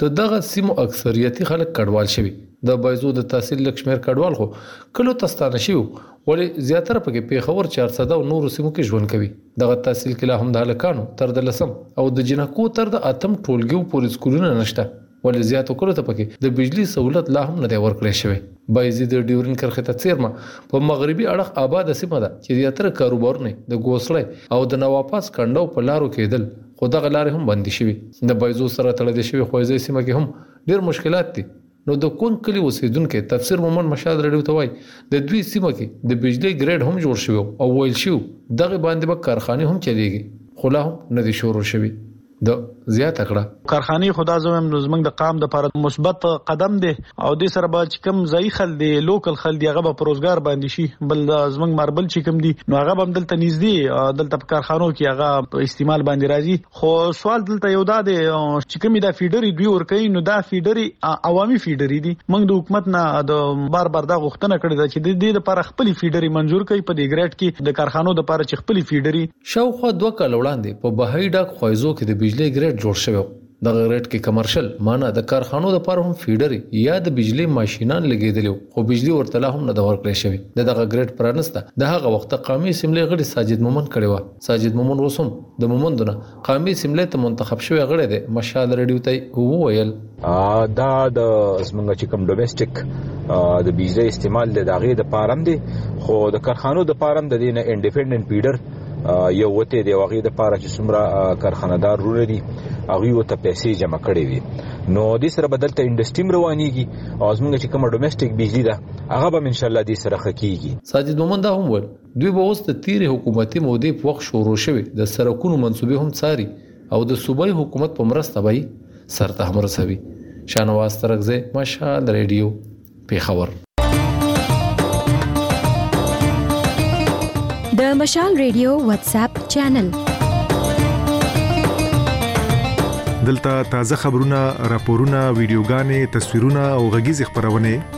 [SPEAKER 21] د دغه سیمو اکثریتي خلک کډوال شوي، د بایزو د تحصیل لږ شمیر کډوال خو کلو ته ستانه شوي وو ولې زیاتره په کې پیښور، چارسده او نورو سیمو کې ژوند کوي. دغه تحصیل کې لا هم د هلکانو تر د لسم او د جینکو تر د اتم ټولګیو پورې سکولونه نشته. ولې زیات وکړو ته پکې د بجلي سهولت لا هم نه دی ورکړی شوی. بایزید د ډیورین کرښې ته څیرمه په مغربي اړخ آباده سیمه ده چې زیاتره کاروبارونه یې د ګوسړی او د نواپاس کنډو په لارو کیدل خو دغه لارې هم بندې شوي. د بایزو سره تړلې شوې خویزۍ سیمه کې هم ډیر مشکلات دي نو د کونګ کلي اوسیدونکی تفسیر مومند مشال راډیو ته وایي د دوی سیمه کې د بجلۍ ګریډ هم جوړ شوی او ویل شوي دغې باندې به کارخانې هم چلیږي خو لا هم نه دي شروع شوي. ده زیاته کړه.
[SPEAKER 18] کارخانې خو دا زه وایم نو زمونږ د قام دپاره مثبت قدم دی او دې سره به چې کوم ځايي خلک دي لوکل خلک دي هغه به په روزګار باندې شي بل زمونږ ماربل چې کوم دي نو هغه به هم دلته نږدې دلته په کارخانو کې هغه په استعمال باندې راځي خو سوال دلته یو دا دی چې کومې دا فیډري دوی ور کوي نو دا فیډري عوامي فیډري دي موږ د حکومت نه د بار بار دا غوښتنه کړې ده چې د دې لپاره خپل فیډري منزور کړي په دې ګریډ کې د کارخانو لپاره چې خپل فیډري
[SPEAKER 21] شاوخوا دوه کاله وړاندې په بهايي ډاک خوایزو کې د بجلۍ ګرېډ جوړ شوی و. دغه ګرېډ کې کمرشل، معنی د کارخانو لپاره هم فیډرې یا د بجلۍ ماشینان لګېدلي وو، خو بجلي ورته لا هم نه ده ورکړل شوې. د دغه ګرېډ پرانسته د هغه وخت قامي اسمبلۍ غړي ساجد مومند کړې وه. ساجد مومند اوس هم د مومندو نه قامي اسمبلۍ ته منتخب شوی غړی دی، مشال رېډیو ته یې وویل.
[SPEAKER 23] دا د زمونږ چې کوم ډومېسټک د بجلی استعمال د داغې د پارم دی خو د کارخانو د پارم د دینه انډیپندنت پیډر یو وته دی واغې د پاره چې څومره کارخانهدار رونه دي هغه وته پیسې جمع کړي وي نو د سره بدلته انډستری روانيږي او زمونږ چې کوم ډومېسټک بجلی ده هغه به ان شاء الله د سره خکېږي
[SPEAKER 21] ساجد مومند هم ول دوی به اوس د تیرې حکومتي مودې په وخت شروع شوی د سرکونو منصوبې هم څاري او د صوبايي حکومت په مرسته به یې سرته هم رسوي شانواز ترکزی مشال ریډیو پیښور
[SPEAKER 9] د مشال ریډیو واتس اپ چینل
[SPEAKER 10] دلته تازه خبرونه راپورونه ویډیوګانې تصویرونه او غږیزې خبرونه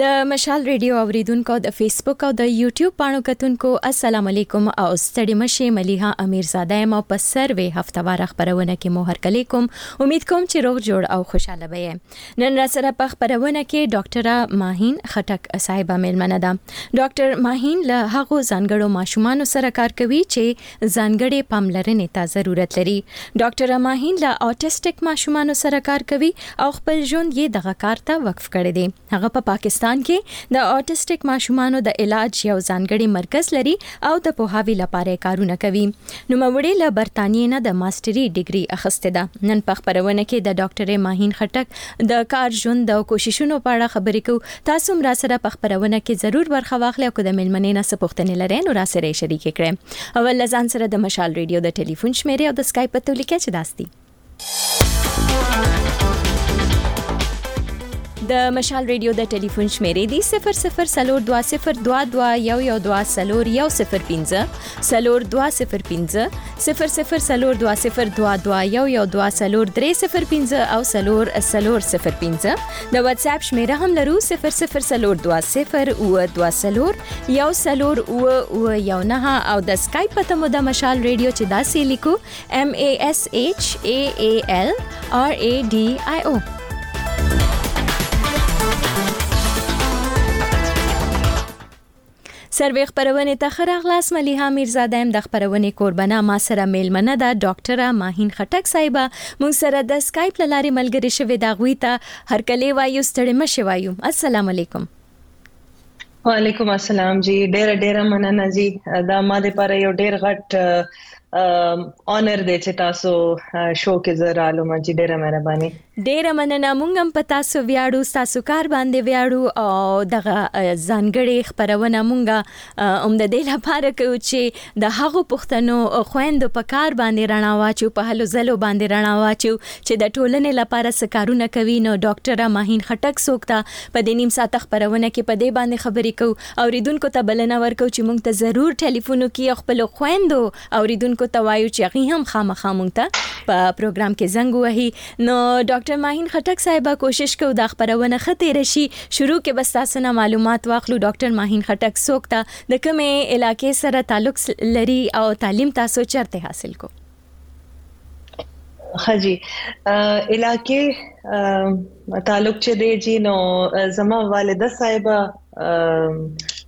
[SPEAKER 9] د مشال ريډيو اوريدونکو د فيسبوک او د يوټيوب پاڼو کتونکو السلام عليکم او ستړي مشي مليها امير زاده يم او په سروي هفتوار خبرونه کې مو هرکلي کوم اميد کوم چې روغ جوړ او خوشاله به يې نن را سره په خبرونه کې ډاکټره ماهين خټک صاحب ملمنه ده ډاکټر ماهين له هغو ځانګړو ماشومان سره کار کوي چې ځانګړې پاملرنې ته ضرورت لري. ډاکټره ماهین له آټیسټیک ماشومانو سره کار کوي او خپل ژوند یې دغه کار ته وقف کړی دی. هغه په پاکستان کې د آټیسټیک ماشومانو د علاج یو ځانګړی مرکز لري او د پوهاوي لپاره یې کارونه کوي. نوموړې له برتانیې نه د ماسټري ډګري اخیستې ده. نن په خپرونه کې د ډاکټرې ماهین خټک د کار ژوند د کوششونو په اړه خبرې کوو، تاسو هم راسره په خپرونه کې ضرور برخه واخلئ او که د مېلمنې نه څه پوښتنې لرئ نو راسره یې شریکې کړئ. اول له ځان سره د مشال ریډیو د ټلیفون شمېرې او د سکایپ پته ولیکئ چې داسې دي. د مشال ریډیو د ټلیفون شمېرې دي 00420221124015 سلور دوا سفر پینزه سفر سفر سلور دوا سفر دوا دوا یو یو دوا سلور درې سفر پینزه او سلور سلور سفر پینزه د واتس اپ شمیره هم لرو سفر سفر سلور دوا سفر او دوا سلور یو سلور او او یو نه او د سکایپ پته مو د مشال ریډیو چې دا سی لیکو ام ای اس ایچ ای ای ال ار ای ډی آی او سروې خپرونې ته ښه راغلاست ملیحه میرزاده یم د خپرونې کوربنه ما سره میلمنه ده ډاکټره ماهین خټک صاحبه موږ سره د سکایپ له لارې ملګرې شوې ده هغوی ته هرکلی وایو ستړې مه شې وایو السلام علیکم
[SPEAKER 24] وعلیکم السلام جی ډیره ډیره مننه جی دا ما د پر یو ډیر غټ اونر دی چې تاسو شو کې زه رالم جی ډیره مهرباني
[SPEAKER 9] ډېره مننه مونږ هم په تاسو ویاړو ستاسو کار باندې ویاړو او دغه ځانګړې خبرونه مونږ هم د دې لپاره کوو چې د هغو پښتنو خويندو په کار باندې رڼا واچو په هلو ځلو باندې رڼا واچو چې د ټولنې لپاره څه کارونه کوي نو ډاکټره ماهین خټک څوک ده په دې نیم ساعت خبرونه کې په دې باندې خبرې کوو او ریدونکو ته بلنه ورکو چې مونږ ته ضرور ټلیفون وکړي او خپل خويندو اوریدونکو ته وایو چې هغه هم خامخا مونږ ته په پروګرام کې زنګ وهي نو ډاکټر ماهین خټک صاحب کوشش کوو دا خبرونه ښه تیر شي شروع کې بس تاسو نه معلومات واخلو ډاکټر ماهین خټک څوک ته د کومې علاقې سره تعلق لري او تعلیم تاسو چرته حاصل کو
[SPEAKER 24] خجی علاقې تعلق چې دی جی نو زما والده صاحب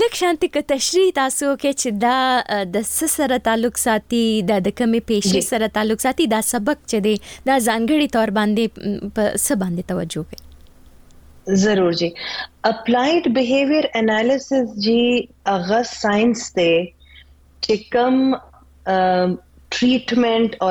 [SPEAKER 9] لږ شانتې که تشریح تاسو وکړئ چې دا د څه سره تعلق ساتي دا د کومې پیشې سره تعلق ساتي دا سبق چې دی دا ځانګړي تور باندې په څه باندې توجه کوي
[SPEAKER 24] ضرور جی اپلایډ بیهیویر انالیسس جی هغه ساينس دی چې کوم ټریټمنټ او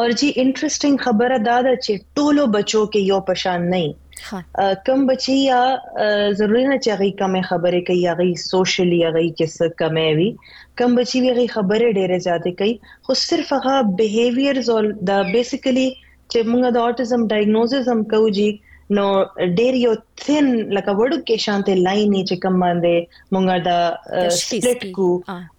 [SPEAKER 24] اور جی انټرېسټینګ خبره دا ده چې ټولو بچو کې یو پشان نه کم بچي یا ضروري نه چې هغه کم خبرې کوي هغه سوشلی هغه کې څه کمې وي کم بچي وی هغه خبرې ډېرې زیاتې کوي خو صرف هغه بیهیویرز او دا بیسیکلی چې موږ د اوټیزم ډایګنوزس هم کوو جی نو ډېر یو ثین لکه وړو کې شانته لاینې چې کم باندې موږ دا سپلیټ کو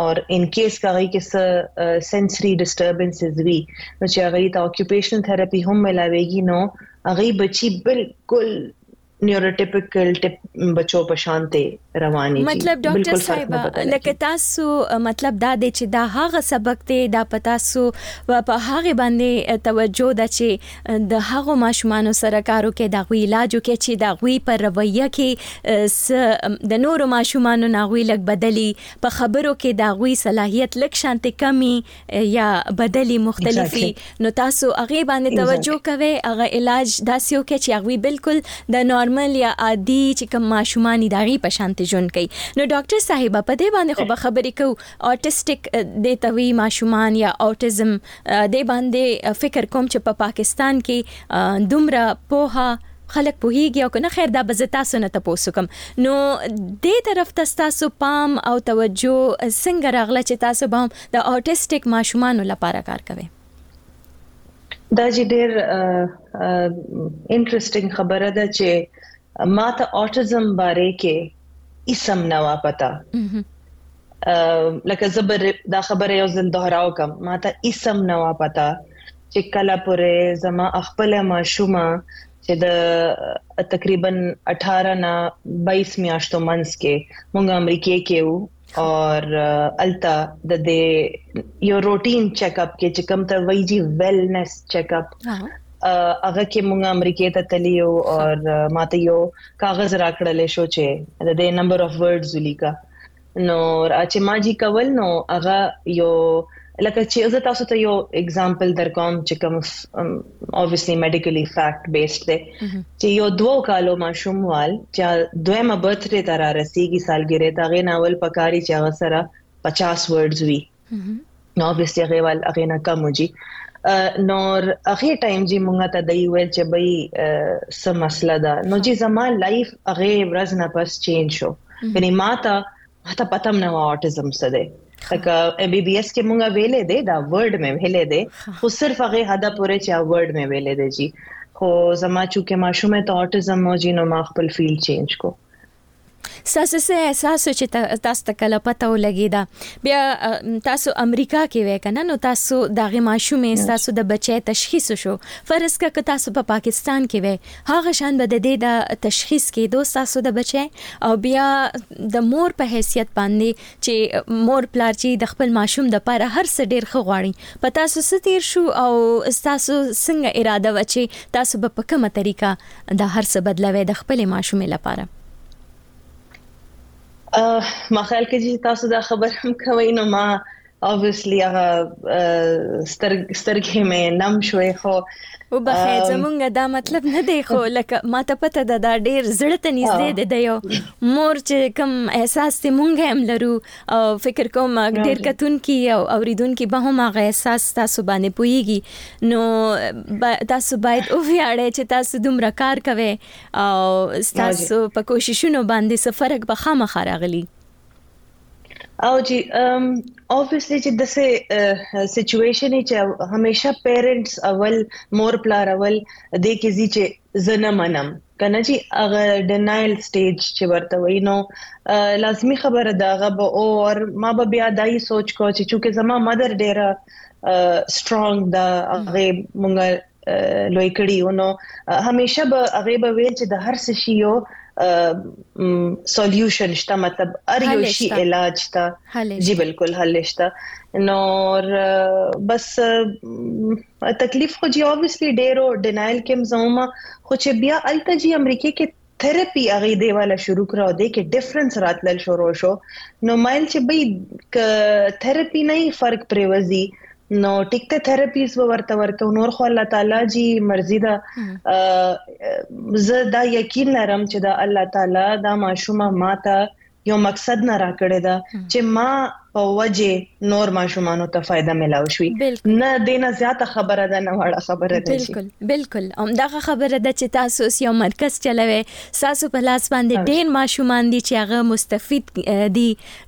[SPEAKER 24] او ان کیس کاغی کې څه سنسري ډیسټربنسز وي نو چې هغه ته اکیوپیشنل تھراپي هم ملاويږي نو هغه بچي بالکل نیوروټیپیکل ټیپ بچو په شانته رواني دي
[SPEAKER 9] مطلب ډاکټر صاحب لکه تاسو مطلب دا دی چې دا هغه سبق دی دا پتا سو په هغه باندې توجه ده چې د هغه ماشومان سره کارو کې دا غوي علاجو کې چې دا غوي پر رویه کې د نورو ماشومان نه غوي لګ بدلی په خبرو کې د هغوی صلاحیت لږ شانتې کمی یا بدلی مختلفي نو تاسو هغه باندې توجه کوئ هغه علاج داسې وکړي چې هغوی بالکل د نارمل یا عادي چې کوم ماشومان د هغوی په شانتې ژوند کوي نو ډاکټر صاحب په دې باندې خو به خبرې کوو اوټیسټیک د توي ماشومان یا اوټیزم د باندې فکر کوم چې په پاکستان کې دومره پوها خلک پوهیږي او که نه خیر دا به زه تاسو نه تپوس وکم نو دې طرف ته ستاسو پام او توجه څنګه راغله چې تاسو به هم د اوټیسټیک ماشومانو لپاره کار کوئ
[SPEAKER 24] دا چې ډیر انټرېسټینګ خبره ده چې ما ته اوټیزم باره کې اسم نه وا پتا لکه زبر دا خبره یو ځل دوهراو کوم ما ته اسم نه وا پتا چې کله پورې زما خپله ماشومه چې د تقریبا 18 نه 22 میاشتو منځ کې مونږ امریکې کې وو اور التا د دې یو روټین چیک اپ کې چې کوم ته وایي جی ویلنس چیک اپ هغه کې مونږ امریکې ته تلیو او ماته یو کاغذ راکړل شو چې د دې نمبر اف ورډز ولیکا نو چې ما جی کول نو هغه یو لکه چې زه تاسو ته یو اگزامپل درکوم چې کوم اوبویسلی میډیکلی فیکټ بیسډ دی چې یو دوه کالو ماشوم وال چې دویمه برثډې ته را رسیږي سالګری ته غي ناول پکاري چې هغه سره 50 ورډز وي نو اوبویسلی هغه وال هغه نه کم وږي نو هغه ټایم جی مونږ ته دی ویل چې بای سم مسله ده نو جی زما لایف هغه ورځ نه پس چینج شو یعنی ما ته ما ته پتم نه و اوټیزم څه دی لکه ام بي بي اس کې مونږه ویلې دی دا ورډ مې ویلې دی خو صرف هغه حد پورې چې ورډ مې ویلې دی جی خو زما چې ما شومه ته اوټیزم مو جی نو ما خپل فیلډ چینج کو
[SPEAKER 9] ستاسو څه احساس و چې تاسو ته کله پته ولګیده بیا تاسو امریکا کې وای کنه نو تاسو دغه ماشومې تاسو د بچی تشخیص شو فرض کا که تاسو په پا پاکستان کې وای هغه شان به د دې د تشخیص کېدو تاسو د بچی او بیا د مور په حیثیت باندې چې مور پلار چې د خپل ماشوم د پاره هر څه ډیر ښه غواړي په تاسو ستیر شو او تاسو څنګه اراده و چې تاسو به په کومه طریقه دا هر څه بدلوی د خپلې ماشومې لپاره.
[SPEAKER 24] ما خیال کړ چې تاسو دا خبره هم کوئ نو ما obviously هغه سترګې مې نم شوې خو
[SPEAKER 9] وبخې زمونږ دا مطلب نه دی خو لکه ما ته پته ده دا ډیر زړه ته نږدې دی د یو مور چې کم احساس ته مونږ هم لرو او فکر کوم ډیر کتونکي او اوریدونکي به هم هغه احساس تاسو باندې پويږي نو با تاسو باید او ویاړئ چې تاسو دومره کار کوئ او تاسو په کوششونو باندې سفرک به خامخا راغلی
[SPEAKER 24] او جی اوبویسلی چې د سه سچويشن چې همیشه پیرنټس اول مور پلار اول د کې زی چې زنه منم کنه جی هغه ډنایل سټیج چې ورته وایي نو لازمی خبره ده هغه به او اور ما به بیا دای سوچ کو چې چونکه زما مدر ډیره سترونګ ده هغه مونږه لوی کړی او نو همیشه به هغه به ویل چې د هر څه شی یو سولوشن شته مطلب ار یو شی علاج شته جی بالکل حل شته نو بس تکلیف خو جی اوبویسلی ډیرو ډینایل کیم زه هم خو چه بیا هلته جی امریکه کی تراپی هغی دی والا شروع کړه او دی کی ډیفرنس راتلل شروع شو نو ما ویل چه بی که تراپی نه یی فرق پریوزی نو ټیک ده تراپیز به ورته ورکو نور خو الله تعالی جی مرضی ده زه دا یقین لرم چه دا الله تعالی دا ماشومه ماته یو مقصد نه راکړی ده چې ما په وجه نور ماشومانو ته فائدہ ملاو شي نه دینه زیاته خبره ده نه وړه خبره ده
[SPEAKER 9] بالکل بالکل هم دغه خبره ده چې تاسو یو مرکز چلوي تاسو په لاس باندې ډیر ماشومان دي چې هغه مستفید دي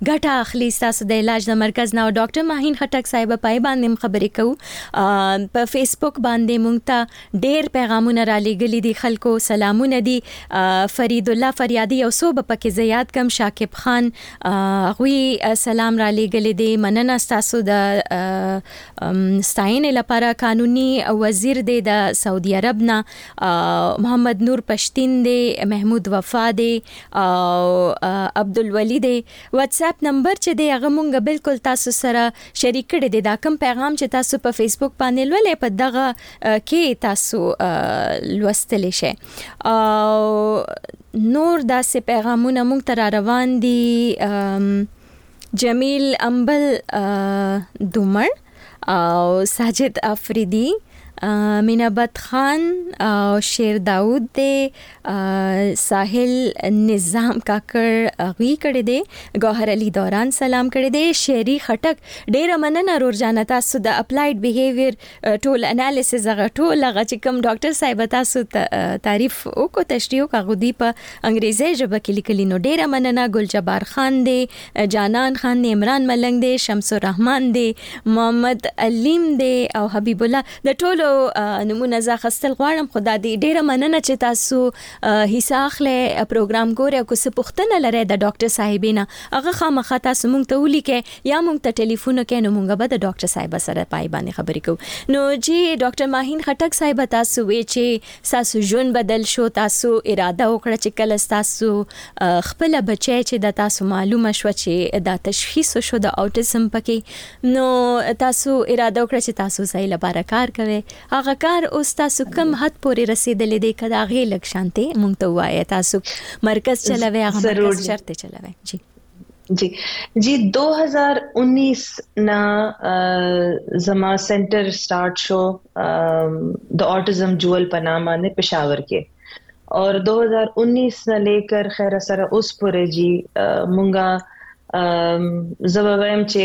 [SPEAKER 9] ګټه اخلي تاسو د علاج د مرکز نه ډاکټر ماهین خټک صاحب پای باندې خبرې کوو په فیسبوک باندې مونږ ته ډیر پیغامونه را لیګلی دی خلکو سلامونه دی فرید الله فریادی یو سو به پکې زیات کم شاکب خان غوی سلام را لیګلی دی مننه تاسو د ستاینې لپاره قانوني وزیر دی د سعودي عرب نه محمد نور پښتین دی محمود وفا دی او عبد الولی دی واتس اپ نمبر چې دی هغه مونږ بالکل تاسو سره شریک کړی دی دا کم پیغام چې تاسو په فیسبوک باندې لولې په دغه کې تاسو لوستلی شئ او نور داسې پیغامونه مونږ ته را روان دي جمیل امبل دومر او ساجد افریدی مینابت خان او شیر داوود دی ساحل نظام کاکړ غوی کړی دی گوهر علی دوران سلام کړی دی شیری خټک ډیره مننه رور جان تاسو د اپلایډ بیهیویر ټول انالیسز هغه ټول هغه چې کوم ډاکټر صاحب تاسو تعریف وکړو تشریح وکړو هغه دی په انګریزي ژبه کې لیکلی نو ډیره مننه ګل جبار خان دی جانان خان دی عمران ملنګ دی شمس الرحمن دی محمد علیم دی او حبیب الله د ټولو نمونه زه خستل غواړم خدا دی ډیره مننه چې تاسو حصہ اخلي پروګرام ګوره کو څه پوښتنه لري د ډاکټر صاحبینه هغه خامخا تاسو مونږ ته ولیکه یا مونږ ته ټلیفون وکړئ نو مونږ به د ډاکټر صاحب سره پای باندې خبرې کوو نو جی ډاکټر ماهین خټک صاحب تاسو وی چې تاسو ژوند بدل شو تاسو اراده وکړه چې کله تاسو خپل بچی چې د تاسو معلومه شو چې دا تشخیص شو د اوټیزم پکې نو تاسو اراده وکړه چې تاسو ځای لپاره کار کوي هغه کار اوس تاسو کم حد پورې رسیدلې دی کدا غي لک شانته مونږ ته وایي تاسو مرکز چلوي هغه مرکز چرته چلوي جی
[SPEAKER 24] جی جی 2019 نا زما سنټر سٹارټ شو د اوټزم جول په نام باندې پېښور کې اور 2019 نه لیکر خیر سره اوس پورې جی مونږه زوبویم چې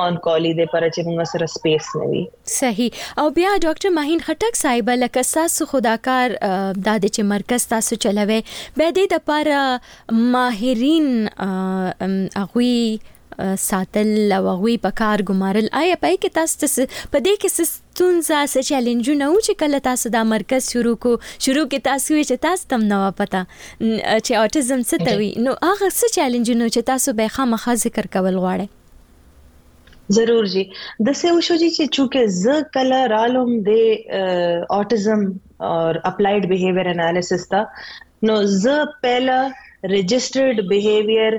[SPEAKER 24] آن کالی دی پر چې موږ سره سپیس نه وي
[SPEAKER 9] صحیح او بیا ډاکټر ماهین خټک صاحب لکه تاسو خداکار د دې چې مرکز تاسو چلوي به دې د پر ماهرین اغوي ساتل او غوي په کار ګمارل آیا پای کې تاسو په دې کې ستونزه څه چیلنجونه وو چې کله تاسو دا مرکز شروع کو شروع کې تاسو وی چې تاسو تم نه پتا چې اوټیزم څه ته وی نو هغه څه چیلنجونه چې تاسو به خامخا ذکر کول غواړي
[SPEAKER 24] ضرور جی د څه وشو جی چې چونکه ز کله رالم د اوټیزم او اپلایډ بیهیویر انالیسس ته نو ز پهلا رجسټرډ بیهیویر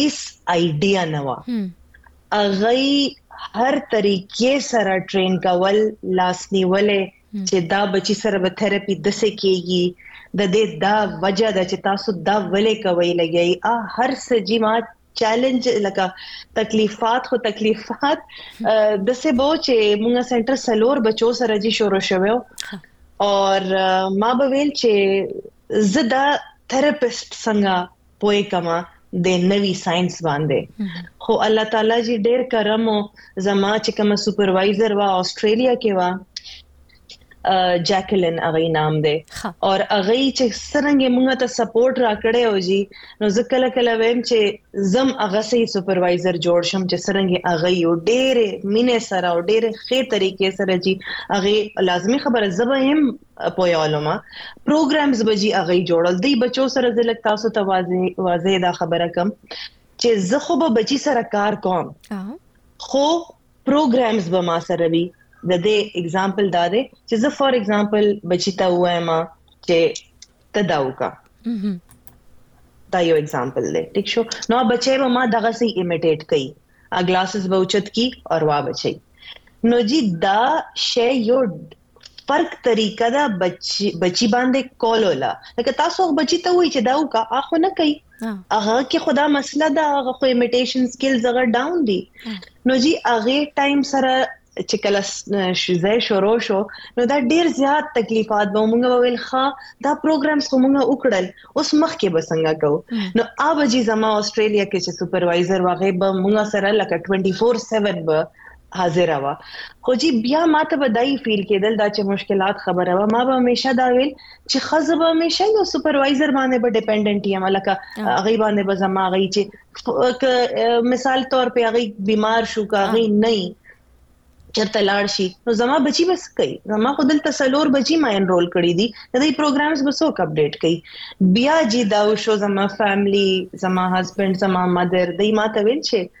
[SPEAKER 24] هیڅ ایډیا نه و هغه هر طریقې سره ټرین کول لاس نیولې چې دا بچی سره به تھراپي د څه کېږي د دې دا وجہ د چې تاسو دا ولې کوي لګي ا هر سجی ما چیلنج لکه تکلیفات خو تکلیفات د څه بو چې موږ سنټر سلور بچو سره جی شروع شوو او ما به ویل چې زه دا تھراپیست څنګه پوه کما د نوی ساينس باندې خو الله تعالی جی ډیر کرم او زما چې کوم سپروایزر وا استرالیا کې وا جاکلن اغه نام دی او اغه چې څنګه موږ ته سپورټ راکړی او جی نو زه کله کله ویم چې زم اغه سي سپروایزر جوړ شم چې څنګه اغه یو ډېر مینه سره او ډېر ښه طریقې سره جی اغه لازمی خبره زبه هم پویا علما پروګرامز به جی هغه جوړل دی بچو سره زه لک تاسو ته واضح دا خبره کوم چې زه خو به بچی سره کار کوم خو پروګرامز به ما سره وي د دې اگزامپل دا دی چې زه فار اگزامپل بچی ته وایم چې تداوکا دا یو اگزامپل دی ٹھیک شو نو بچی به ما دغه سي ایمیټیټ کوي ا ګلاسز به اوچت کی اور وا بچی نو جی دا شی یو فرق طریقه ده بچی بچی باندې کولو لا لکه تاسو بچی ته وایي چې دا وکا اخو نه کوي هغه کې خدا مسله ده هغه خو امیټیشن سکلز هغه ډاون دي نو جی هغه ټایم سره چې کله شزه شروع شو نو دا ډیر زیات تکلیفات به مونږ ویل ښا دا پروګرامز خو مونږ وکړل اوس مخکې به څنګه کو نو اوبه جی زما استرالیا کې چې سپروایزر واغې به مونږ سره لکه 24/7 به حاضره وه خو جی بیا ماته به دای فیل کیدل دا چې مشکلات خبره وه ما به همیشه دا ویل چې خزه به همیشه یو سپروایزر باندې به ډیپندنت یم لکه هغه باندې به زما غي چې مثال تور په هغه بیمار شو کاغي نه چرته لاړ شي نو زما بچي بس کوي زما خو دلته سلور بچي ما انرول کړی دي د دې پروګرامز به څوک اپډیټ کوي بیا جی دا شو زما فیملی زما هسبند زما مدر دای ما ته ویل چې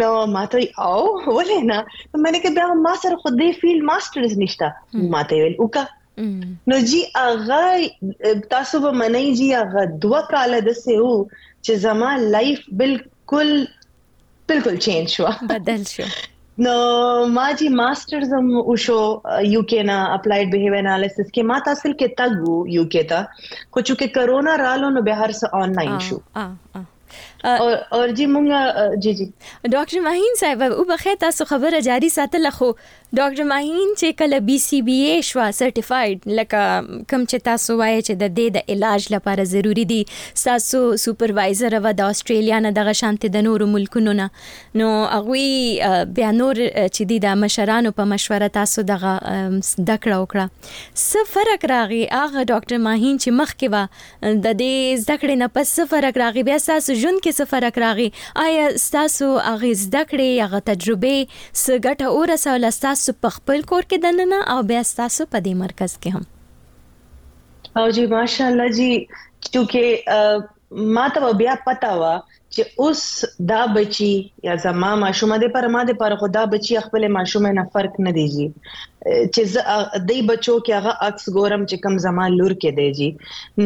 [SPEAKER 24] نو ماته او ولې نه مې کې بیا ما سره خو دې فیلډ ماسترز نشته ماته ویل وکړه نو جی هغه تاسو به منئ جی هغه دوه کال د سیو چې زما لایف بالکل بالکل چینج شو
[SPEAKER 9] بدل شو
[SPEAKER 24] نو ما جی ماسترز هم وشو یو کې نه اپلایډ بیهیویر انالیسس کې ما تاسو کې تګو یو کې ته خو چې کرونا رالو نو به هر څه آنلاین شو اور جی مونږه جی جی
[SPEAKER 9] ډاکټر ماهین صاحب وبخښه تاسو خبره جاری ساتله خو ډاکټر ماهین چې کله بي سي بي اي شو سرټیفاید لکه کم چې تاسو وایي چې د دې د علاج لپاره ضروری دي تاسو سپروایزر و د استرالیا نه دغه شانته د نورو ملکونو نه نو هغه بیا نور چې دي د مشرانو په مشوره تاسو دغه دکړه وکړه څه فرق راغی هغه ډاکټر ماهین چې مخکې و د دې زده کړې نه پس څه فرق راغی بیا ستاسو ژوند کې څه فرق راغی آیا ستاسو هغه زده کړې هغه تجربې څه ګټه ورسوله ستاسو په خپل کور کې دننه او بیا ستاسو په دې مرکز کې هم
[SPEAKER 24] او جی ماشاءالله جی چونکه ما ته بیا پتا و چې اوس دا بچي یا زما ماشومه د پر ما د پر خدا بچي خپل ماشومه نه فرق نه دی جی چې زه د بچو کې هغه عکس ګورم چې کم زما لور کې دی جی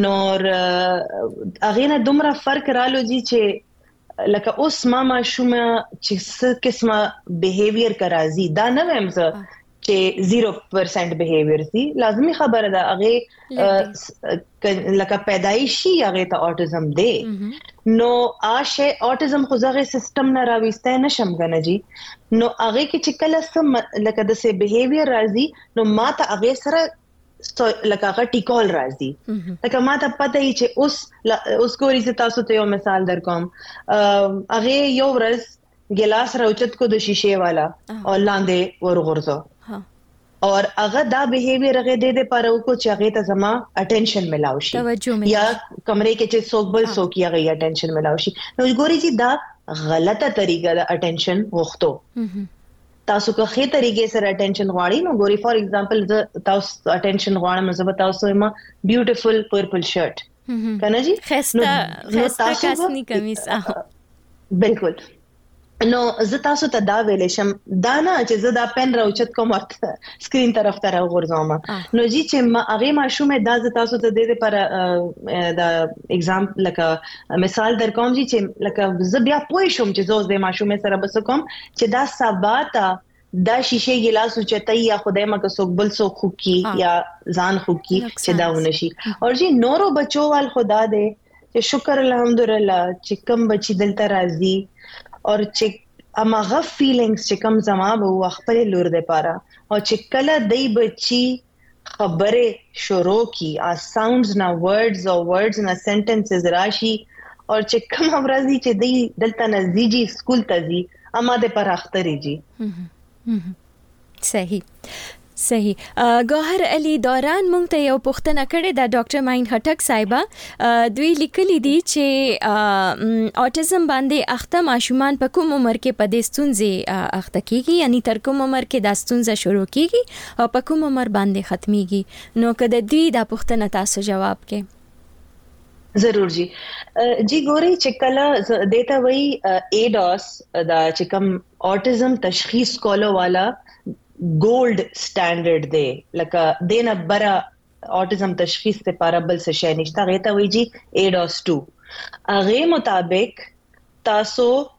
[SPEAKER 24] نور هغه نه دومره فرق رالو جی چې لکه اوس ما ماشومه چې څه قسمه بیهیویر کرا زی دا نه ویم زه چې 0% بیهیویر سي لازمی خبره ده هغه لکه پیدایشي هغه ته اوټیزم دی نو آشه اوټیزم خو زغه سیستم نه راويسته نشم غنه جی نو هغه کې چې کله سم لکه د سه بیهیویر راځي نو ماته هغه سره لکه هغه ټیکول راځي لکه ما ته پته ای چې اوس اوس ګوري چې تاسو ته یو مثال درکوم هغه یو ورځ ګلاس راوچت کو د شیشه والا او لاندې ورغورځو او هغه دا بیهیویر هغه د دې لپاره وکړو چې هغه ته زما اټینشن ملاو شي یا کمرې کې چې څوک بل څوک یا غي اټینشن ملاو شي نو ګوري چې دا غلطه طریقه د اټینشن غوښتو تاسو که خې طریقې سره اټینشن غواړئ نو ګوري فار ایگزامپل زه تاسو اټینشن غواړم زه به تاسو ما بیوټیفل پرپل شرټ کنه جی
[SPEAKER 9] خسته خسته کس نی کمی سا
[SPEAKER 24] بالکل نو زه تاسو ته دا ویل شم دا نه چې زه دا پن راوچت کوم او سکرین طرف ته راغورځوم نو جی چې ما هغه ماشوم دا زه تاسو ته د دې پر دا اگزام لکه مثال در کوم جی چې لکه زه بیا پوه شم چې زه د ماشوم سره بس کوم چې دا سبا ته دا شیشه ګلاس اوچتای یا خدای مکه څوک بل څوک خوږ کی ها. یا ځان خوږ کی چې نقصان دا رسوي. ونشي مهم. او جی نورو بچو وال خو دا دی چې شکر الحمدالله چې کوم بچي دلته راځي او چې هماغه فیلنګز چې کوم زما به وو خپلې لور دپاره او چې کله دی بچي خبرې شروع کی ا ساوندز نه ورډز او ورډز نه سنټنسز راشي او چې کوم ورځي چې دی دلته نزدي جی سکول ته ځي اما د پر اخترې جی
[SPEAKER 9] صحیح صحیح ګوهر علي دوران مونږ ته یو پوښتنه کړې ده ډاکټر ماین هټک صاحبہ دوی لیکلي دي چې اوټیزم باندې اخته ماشومان په کوم عمر کې په دې ستونزې اخته کیږي یعنی تر کوم عمر کې دا ستونزه شروع کیږي او په کوم عمر باندې ختميږي نو که د دوی دا پوښتنه تاسو جواب کې.
[SPEAKER 24] ضرور جی جی ګورئ چې کله دې ته وایي ایډاس دا چې کوم اوټیزم تشخیص کولو والا ګولډ سټانډرډ دی لکه دینه بره اوټیزم تشخیص لپاره بل څه شی نشته هغه ته وایي جی ایډاس 2 هغه مطابق تاسو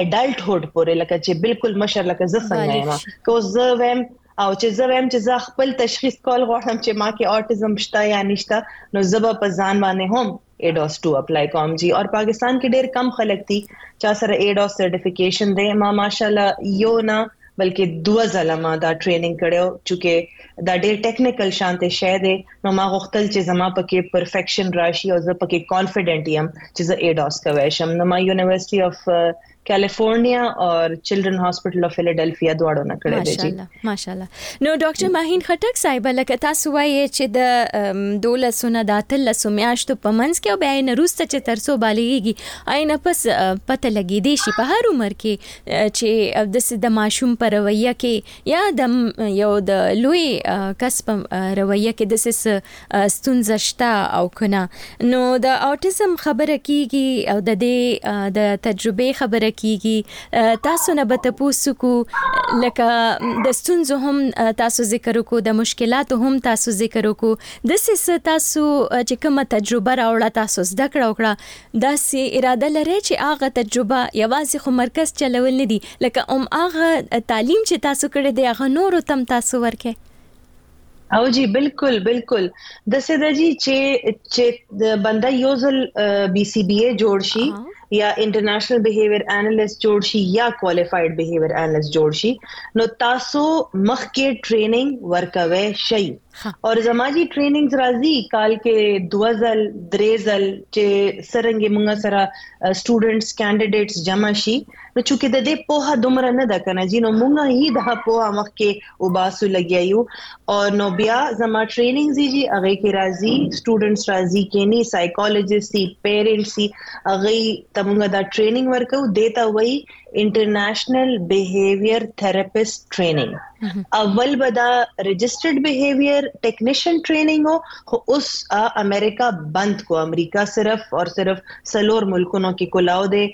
[SPEAKER 24] اډلټ هډ پورې لکه چې بالکل مشر لکه زه څنګه یم که زه ویم او چې زه ویم چې زه خپل تشخیص کول غواړم چې ما کې اوټیزم شته یا نشته نو زه به په ځان باندې هم ایډوس 2 اپلای کوم جی او پاکستان کې ډیر کم خلک دي چې سره ایډوس سرټیفیکیشن دی ما ماشاءالله یو نه بلکې دوه ځله ما دا ټریننګ کړی او چونکې دا ډېر ټیکنیکل شانتې شی دی نو ما غوښتل چې زما پکې پرفیکشن راشي او زه پکې کانفیډنټ یم چې زه اې ډاس کوی شم نو ما یونیورسټي اف کیلیفورنیا او چلډرن هاسپټل اف فیلډلفیا دواړو نه کړی دی
[SPEAKER 9] جی ماشاءالله نو ډاکټر ماهین خټک صاحب لکه تاسو وایي چې د دولسونه د اتلسو میاشتو په منځ کې او بیا یې نه وروسته چې تر څو بالغېږي یې نه پس پته لګېدی شي په هر عمر کې چې داسې د ماشوم په رویه کې یا د یو د لوی کس په رویه کې داسې څه ستونزه شته او کنه نو د اوټیزم خبره کیږي او د دې د تجربې خبره کیږي تاسو نه به تاسو کو لکه د ستونزو هم تاسو ذکر وکړو د مشکلاتو هم تاسو ذکر وکړو د سیس تاسو چې کومه تجربه راوړه تاسو زده کړه وکړه داسي اراده لرئ چي هغه تجربه يوازي خو مرکز چلول نه دي لکه هم هغه تعليم چي تاسو کړي دی هغه نورو ته هم تاسو ورکړئ.
[SPEAKER 24] هو جي بلکل بلکل داسي ده جي چي چي بنده يو ځل بي سي بي اي جوړ شي يا انټرنيشنل بيهيوير انليسټ جوړ شي يا کوالیفايډ بيهيوير انليسټ جوړ شي نو تاسو مخکي ټريننګ ورکوي شي. ښه. اور زما جی ټریننګز راځی کال کې دوه ځل درې ځل چې څرنګه مونږ سره سټوډنټس کینډیډیټس جمع شي نو چونکه د دې پوهه دومره نه ده کنه جی نو مونږ هی د پوهه مخ کې وباسو لګیا یو او نو بیا زما ټریننګز جی هغه کې راځي سټوډنټس راځي کینی سایکولوژیست سي پیرنټس سي هغه ته مونږ دا ټریننګ ورکو دیتا وای انټرنیشنل بیهیویر تھراپیست ټریننګ اول به دا رجسټرډ بیهیویر ټیکنیشن ټریننګ خو اوس امریکا بند کو امریکا صرف او صرف سلور ملکونو کې کولاو دی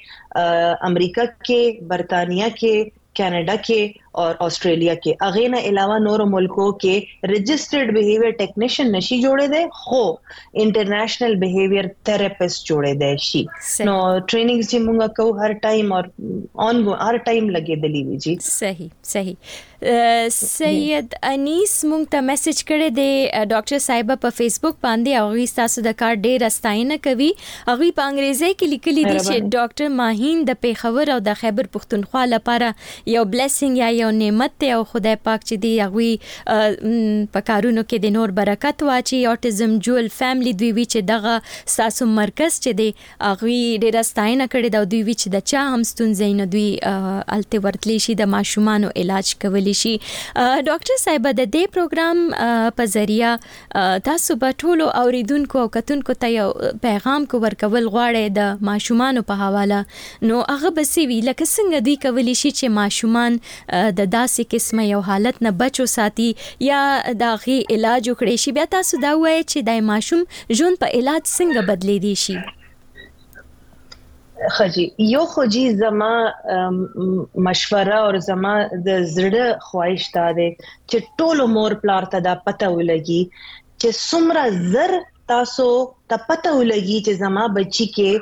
[SPEAKER 24] امریکا کې برتانیا کې کینیډا کې او استرالیا کې هغه نه علاوه نورو ملکو کې رجسټرډ بیهیویر ټیکنیشن نشي جوړې دی خو انټرنیشنل بیهیویر تھراپیست جوړې دی شي نو ټریننګ چې موږ کو هر ټایم او اون ګو هر ټایم لګې دلی
[SPEAKER 9] وی جی صحیح صحیح سید انیس مونږ ته میسج کړی دی ډاکټر صاحب په فیسبوک باندې او غي تاسو د کار ډیر استاینه کوي او غي په انګریزي کې لیکلي دي چې ډاکټر ماهین د پیښور او د خیبر پښتونخوا لپاره یو بلیسنګ یا یو نعمت دی او خدای پاک چې دی هغوی په کارونو کې د نور برکت واچي اوټیزم جول فیملی دوی وی چې دغه ساسو مرکز چې دی هغوی ډیره ستاینه کړې دا دوی وی چې د چا هم ستونزې نه دوی الته ورتلی شي د ماشومانو علاج کولی شي ډاکټر صاحب د دې پروګرام په ذریعہ تاسو به ټولو اوریدونکو او کتونکو ته یو پیغام کو ورکول غواړی د ماشومانو په حواله نو هغه به سی وی لکه څنګه دوی کولی شي چې ماشومان د داسې قسمه یو حالت نه بچو ساتي یا دا غي علاج وکړي شي بیا تاسو دا وایي چې دای ماشوم ژوند په علاج څنګه بدلی دی شي
[SPEAKER 24] خجی یو خجی زما مشوره او زما د زړه خواهش دا دی چې ټول مور پلار ته دا پته ولګي چې څومره زر تاسو ته پته ولګي چې زما بچی کې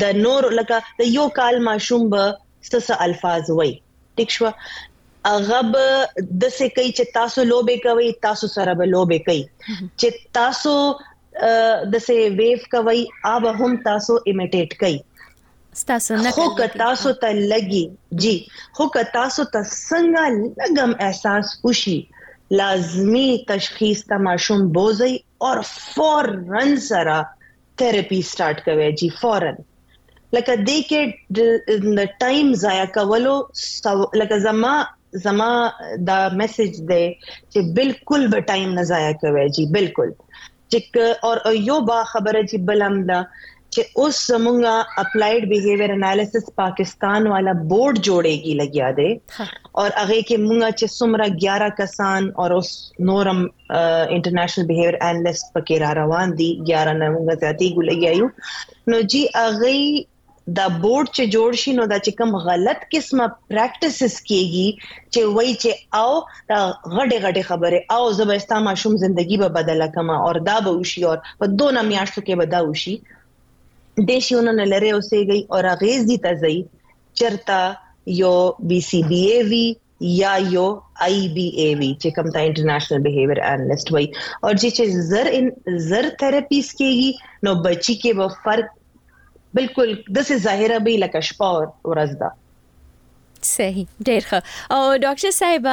[SPEAKER 24] د نور لکه د یو کال ماشوم به څه الفاظ وایي ټیک شو هغه به د څه کوي چې تاسو لوبه کوي تاسو سره به لوبه کوي چې تاسو د څه ویو کوي اوب هم تاسو ایمیټیټ کوي
[SPEAKER 9] ستاسو نه
[SPEAKER 24] خو که تاسو ته لګي جی خو که تاسو ته څنګه لګم احساس وشي لازمی تشخیص ته ماشوم بوزي او فورن سره تھراپي سټارټ کوي جی فورا لکه دې کې د ټایم ضایع کولو لکه زما زما دا میسج دی چې بالکل به ټایم نه ضایع کوي جی بالکل چې او یو با خبره چې بلم دا چې اوس زمونږه اپلایډ بیهیویر انالیسس پاکستان والا بورډ جوړېږي لګیا دی او هغه کې مونږه چې سمره 11 کسان او اوس نورم انټرنیشنل بیهیویر انالیست پکې را روان دي 11 نه موږ زیاتې ګولګیا یو نو جی اغه دا بورډ چې جوړ شي نو دا چې کوم غلط قسمه پریکټیسز کیږي چې وای چې او دا غټه غټه خبره او زبستا ماشوم زندگی به بدله کما او دا به وشي او په دونه میاشتو کې به دا وشي د شیونو نه لره اوسېږي او راغیز دي تزي چرتا یو بي سي بي ای وی یا یو آی بی ای وی چې کوم ته انټرنیشنل بیهیویر انالیست وای او چې چې زر ان زر تھراپیز کېږي نو بچی کې به فرق بالکل د څه ظاهره به لکه شپه او ورځ ده
[SPEAKER 9] صحیح ډیر ښه او ډاکټر صاحب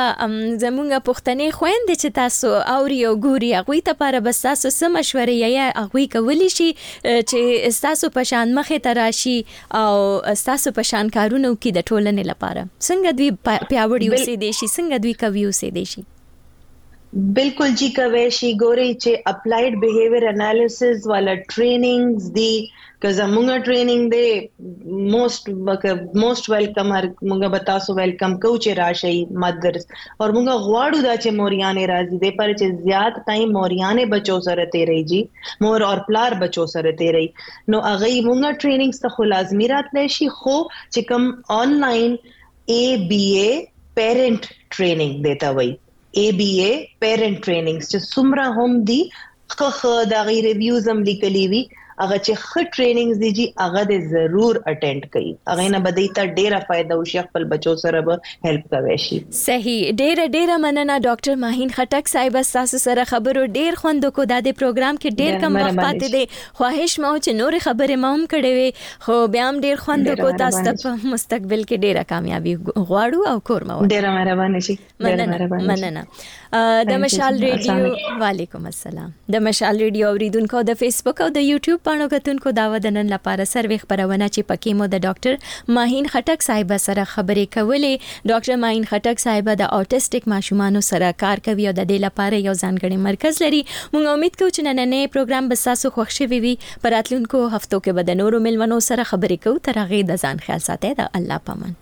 [SPEAKER 9] زمونږ پښتنې خويندې چې تاسو اوري او ګوري هغه ته پر بس تاسو سم مشورې یا هغه کولی شي چې تاسو په شان مخه تراشي او ستاسو په شان کارونه وکړي د ټولنې لپاره څنګه دوی پیاوړي اوسېدی شي څنګه دوی قوي اوسېدی شي
[SPEAKER 24] بالکل جی کوي شي ګوري چې اپلایډ بیهیویر انالیسز والا ټریننګز دي که زموږ ټریننګ دی موست موست ویلکم هر موږ به تاسو ویلکم کو چې راشي مدرس او موږ غواړو دا چې موریانې راځي د پر چې زیات ټایم موریانې بچو سره تیریږي مور او پلار بچو سره تیری نو هغه موږ ټریننګز ته خو لازمي راتلی شي خو چې کوم آنلاین ای بی ای پیرنټ ټریننګ دیتا وای ای بی ای پیرنټ ټریننګز چې څومره هم دي خخ دا غي ریویوز هم لیکلي وي هغه چې خه ټریننګز دي جی هغه د ضرور اټینډ کړي هغه نه بدی ته ډیره فائدہ او شیخ خپل بچو سره به هیلپ کوي شي
[SPEAKER 9] صحیح ډیره ډیره مننه ډاکټر ماهین خټک صاحب تاسو سره خبرو ډیر خوند کو دا د پروګرام کې ډیر کم وخت پاتې دی خواهش مو چې نورې خبرې مو هم کړې وي خو بیا هم ډیر خوند وکړو تاسو ته په مستقبل کې ډیره کامیابی غواړو او کور مو
[SPEAKER 24] ډیره مهربانه شي
[SPEAKER 9] مننه مننه د مشال ریډیو وعلیکم السلام د مشال ریډیو اوریدونکو د فیسبوک او د یوټیوب پاڼو کتونکو دا ودنن لپاره سروي خبرونه چې پکې مو د ډاکټر ماهین خټک صاحب سره خبرې کولې ډاکټر معین خټک صاحب د اوټیسټک ماشومانو سره کار کوي او د دې لپاره یو ځانګړی مرکز لري موږ امید کوو چې نننې پروګرام به تاسو خوښ شوی وي په راتلونکو هفتو کې به د نورو ملمنو سره خبرې کوو تر هغه د ځان خیال ساتي د الله پامان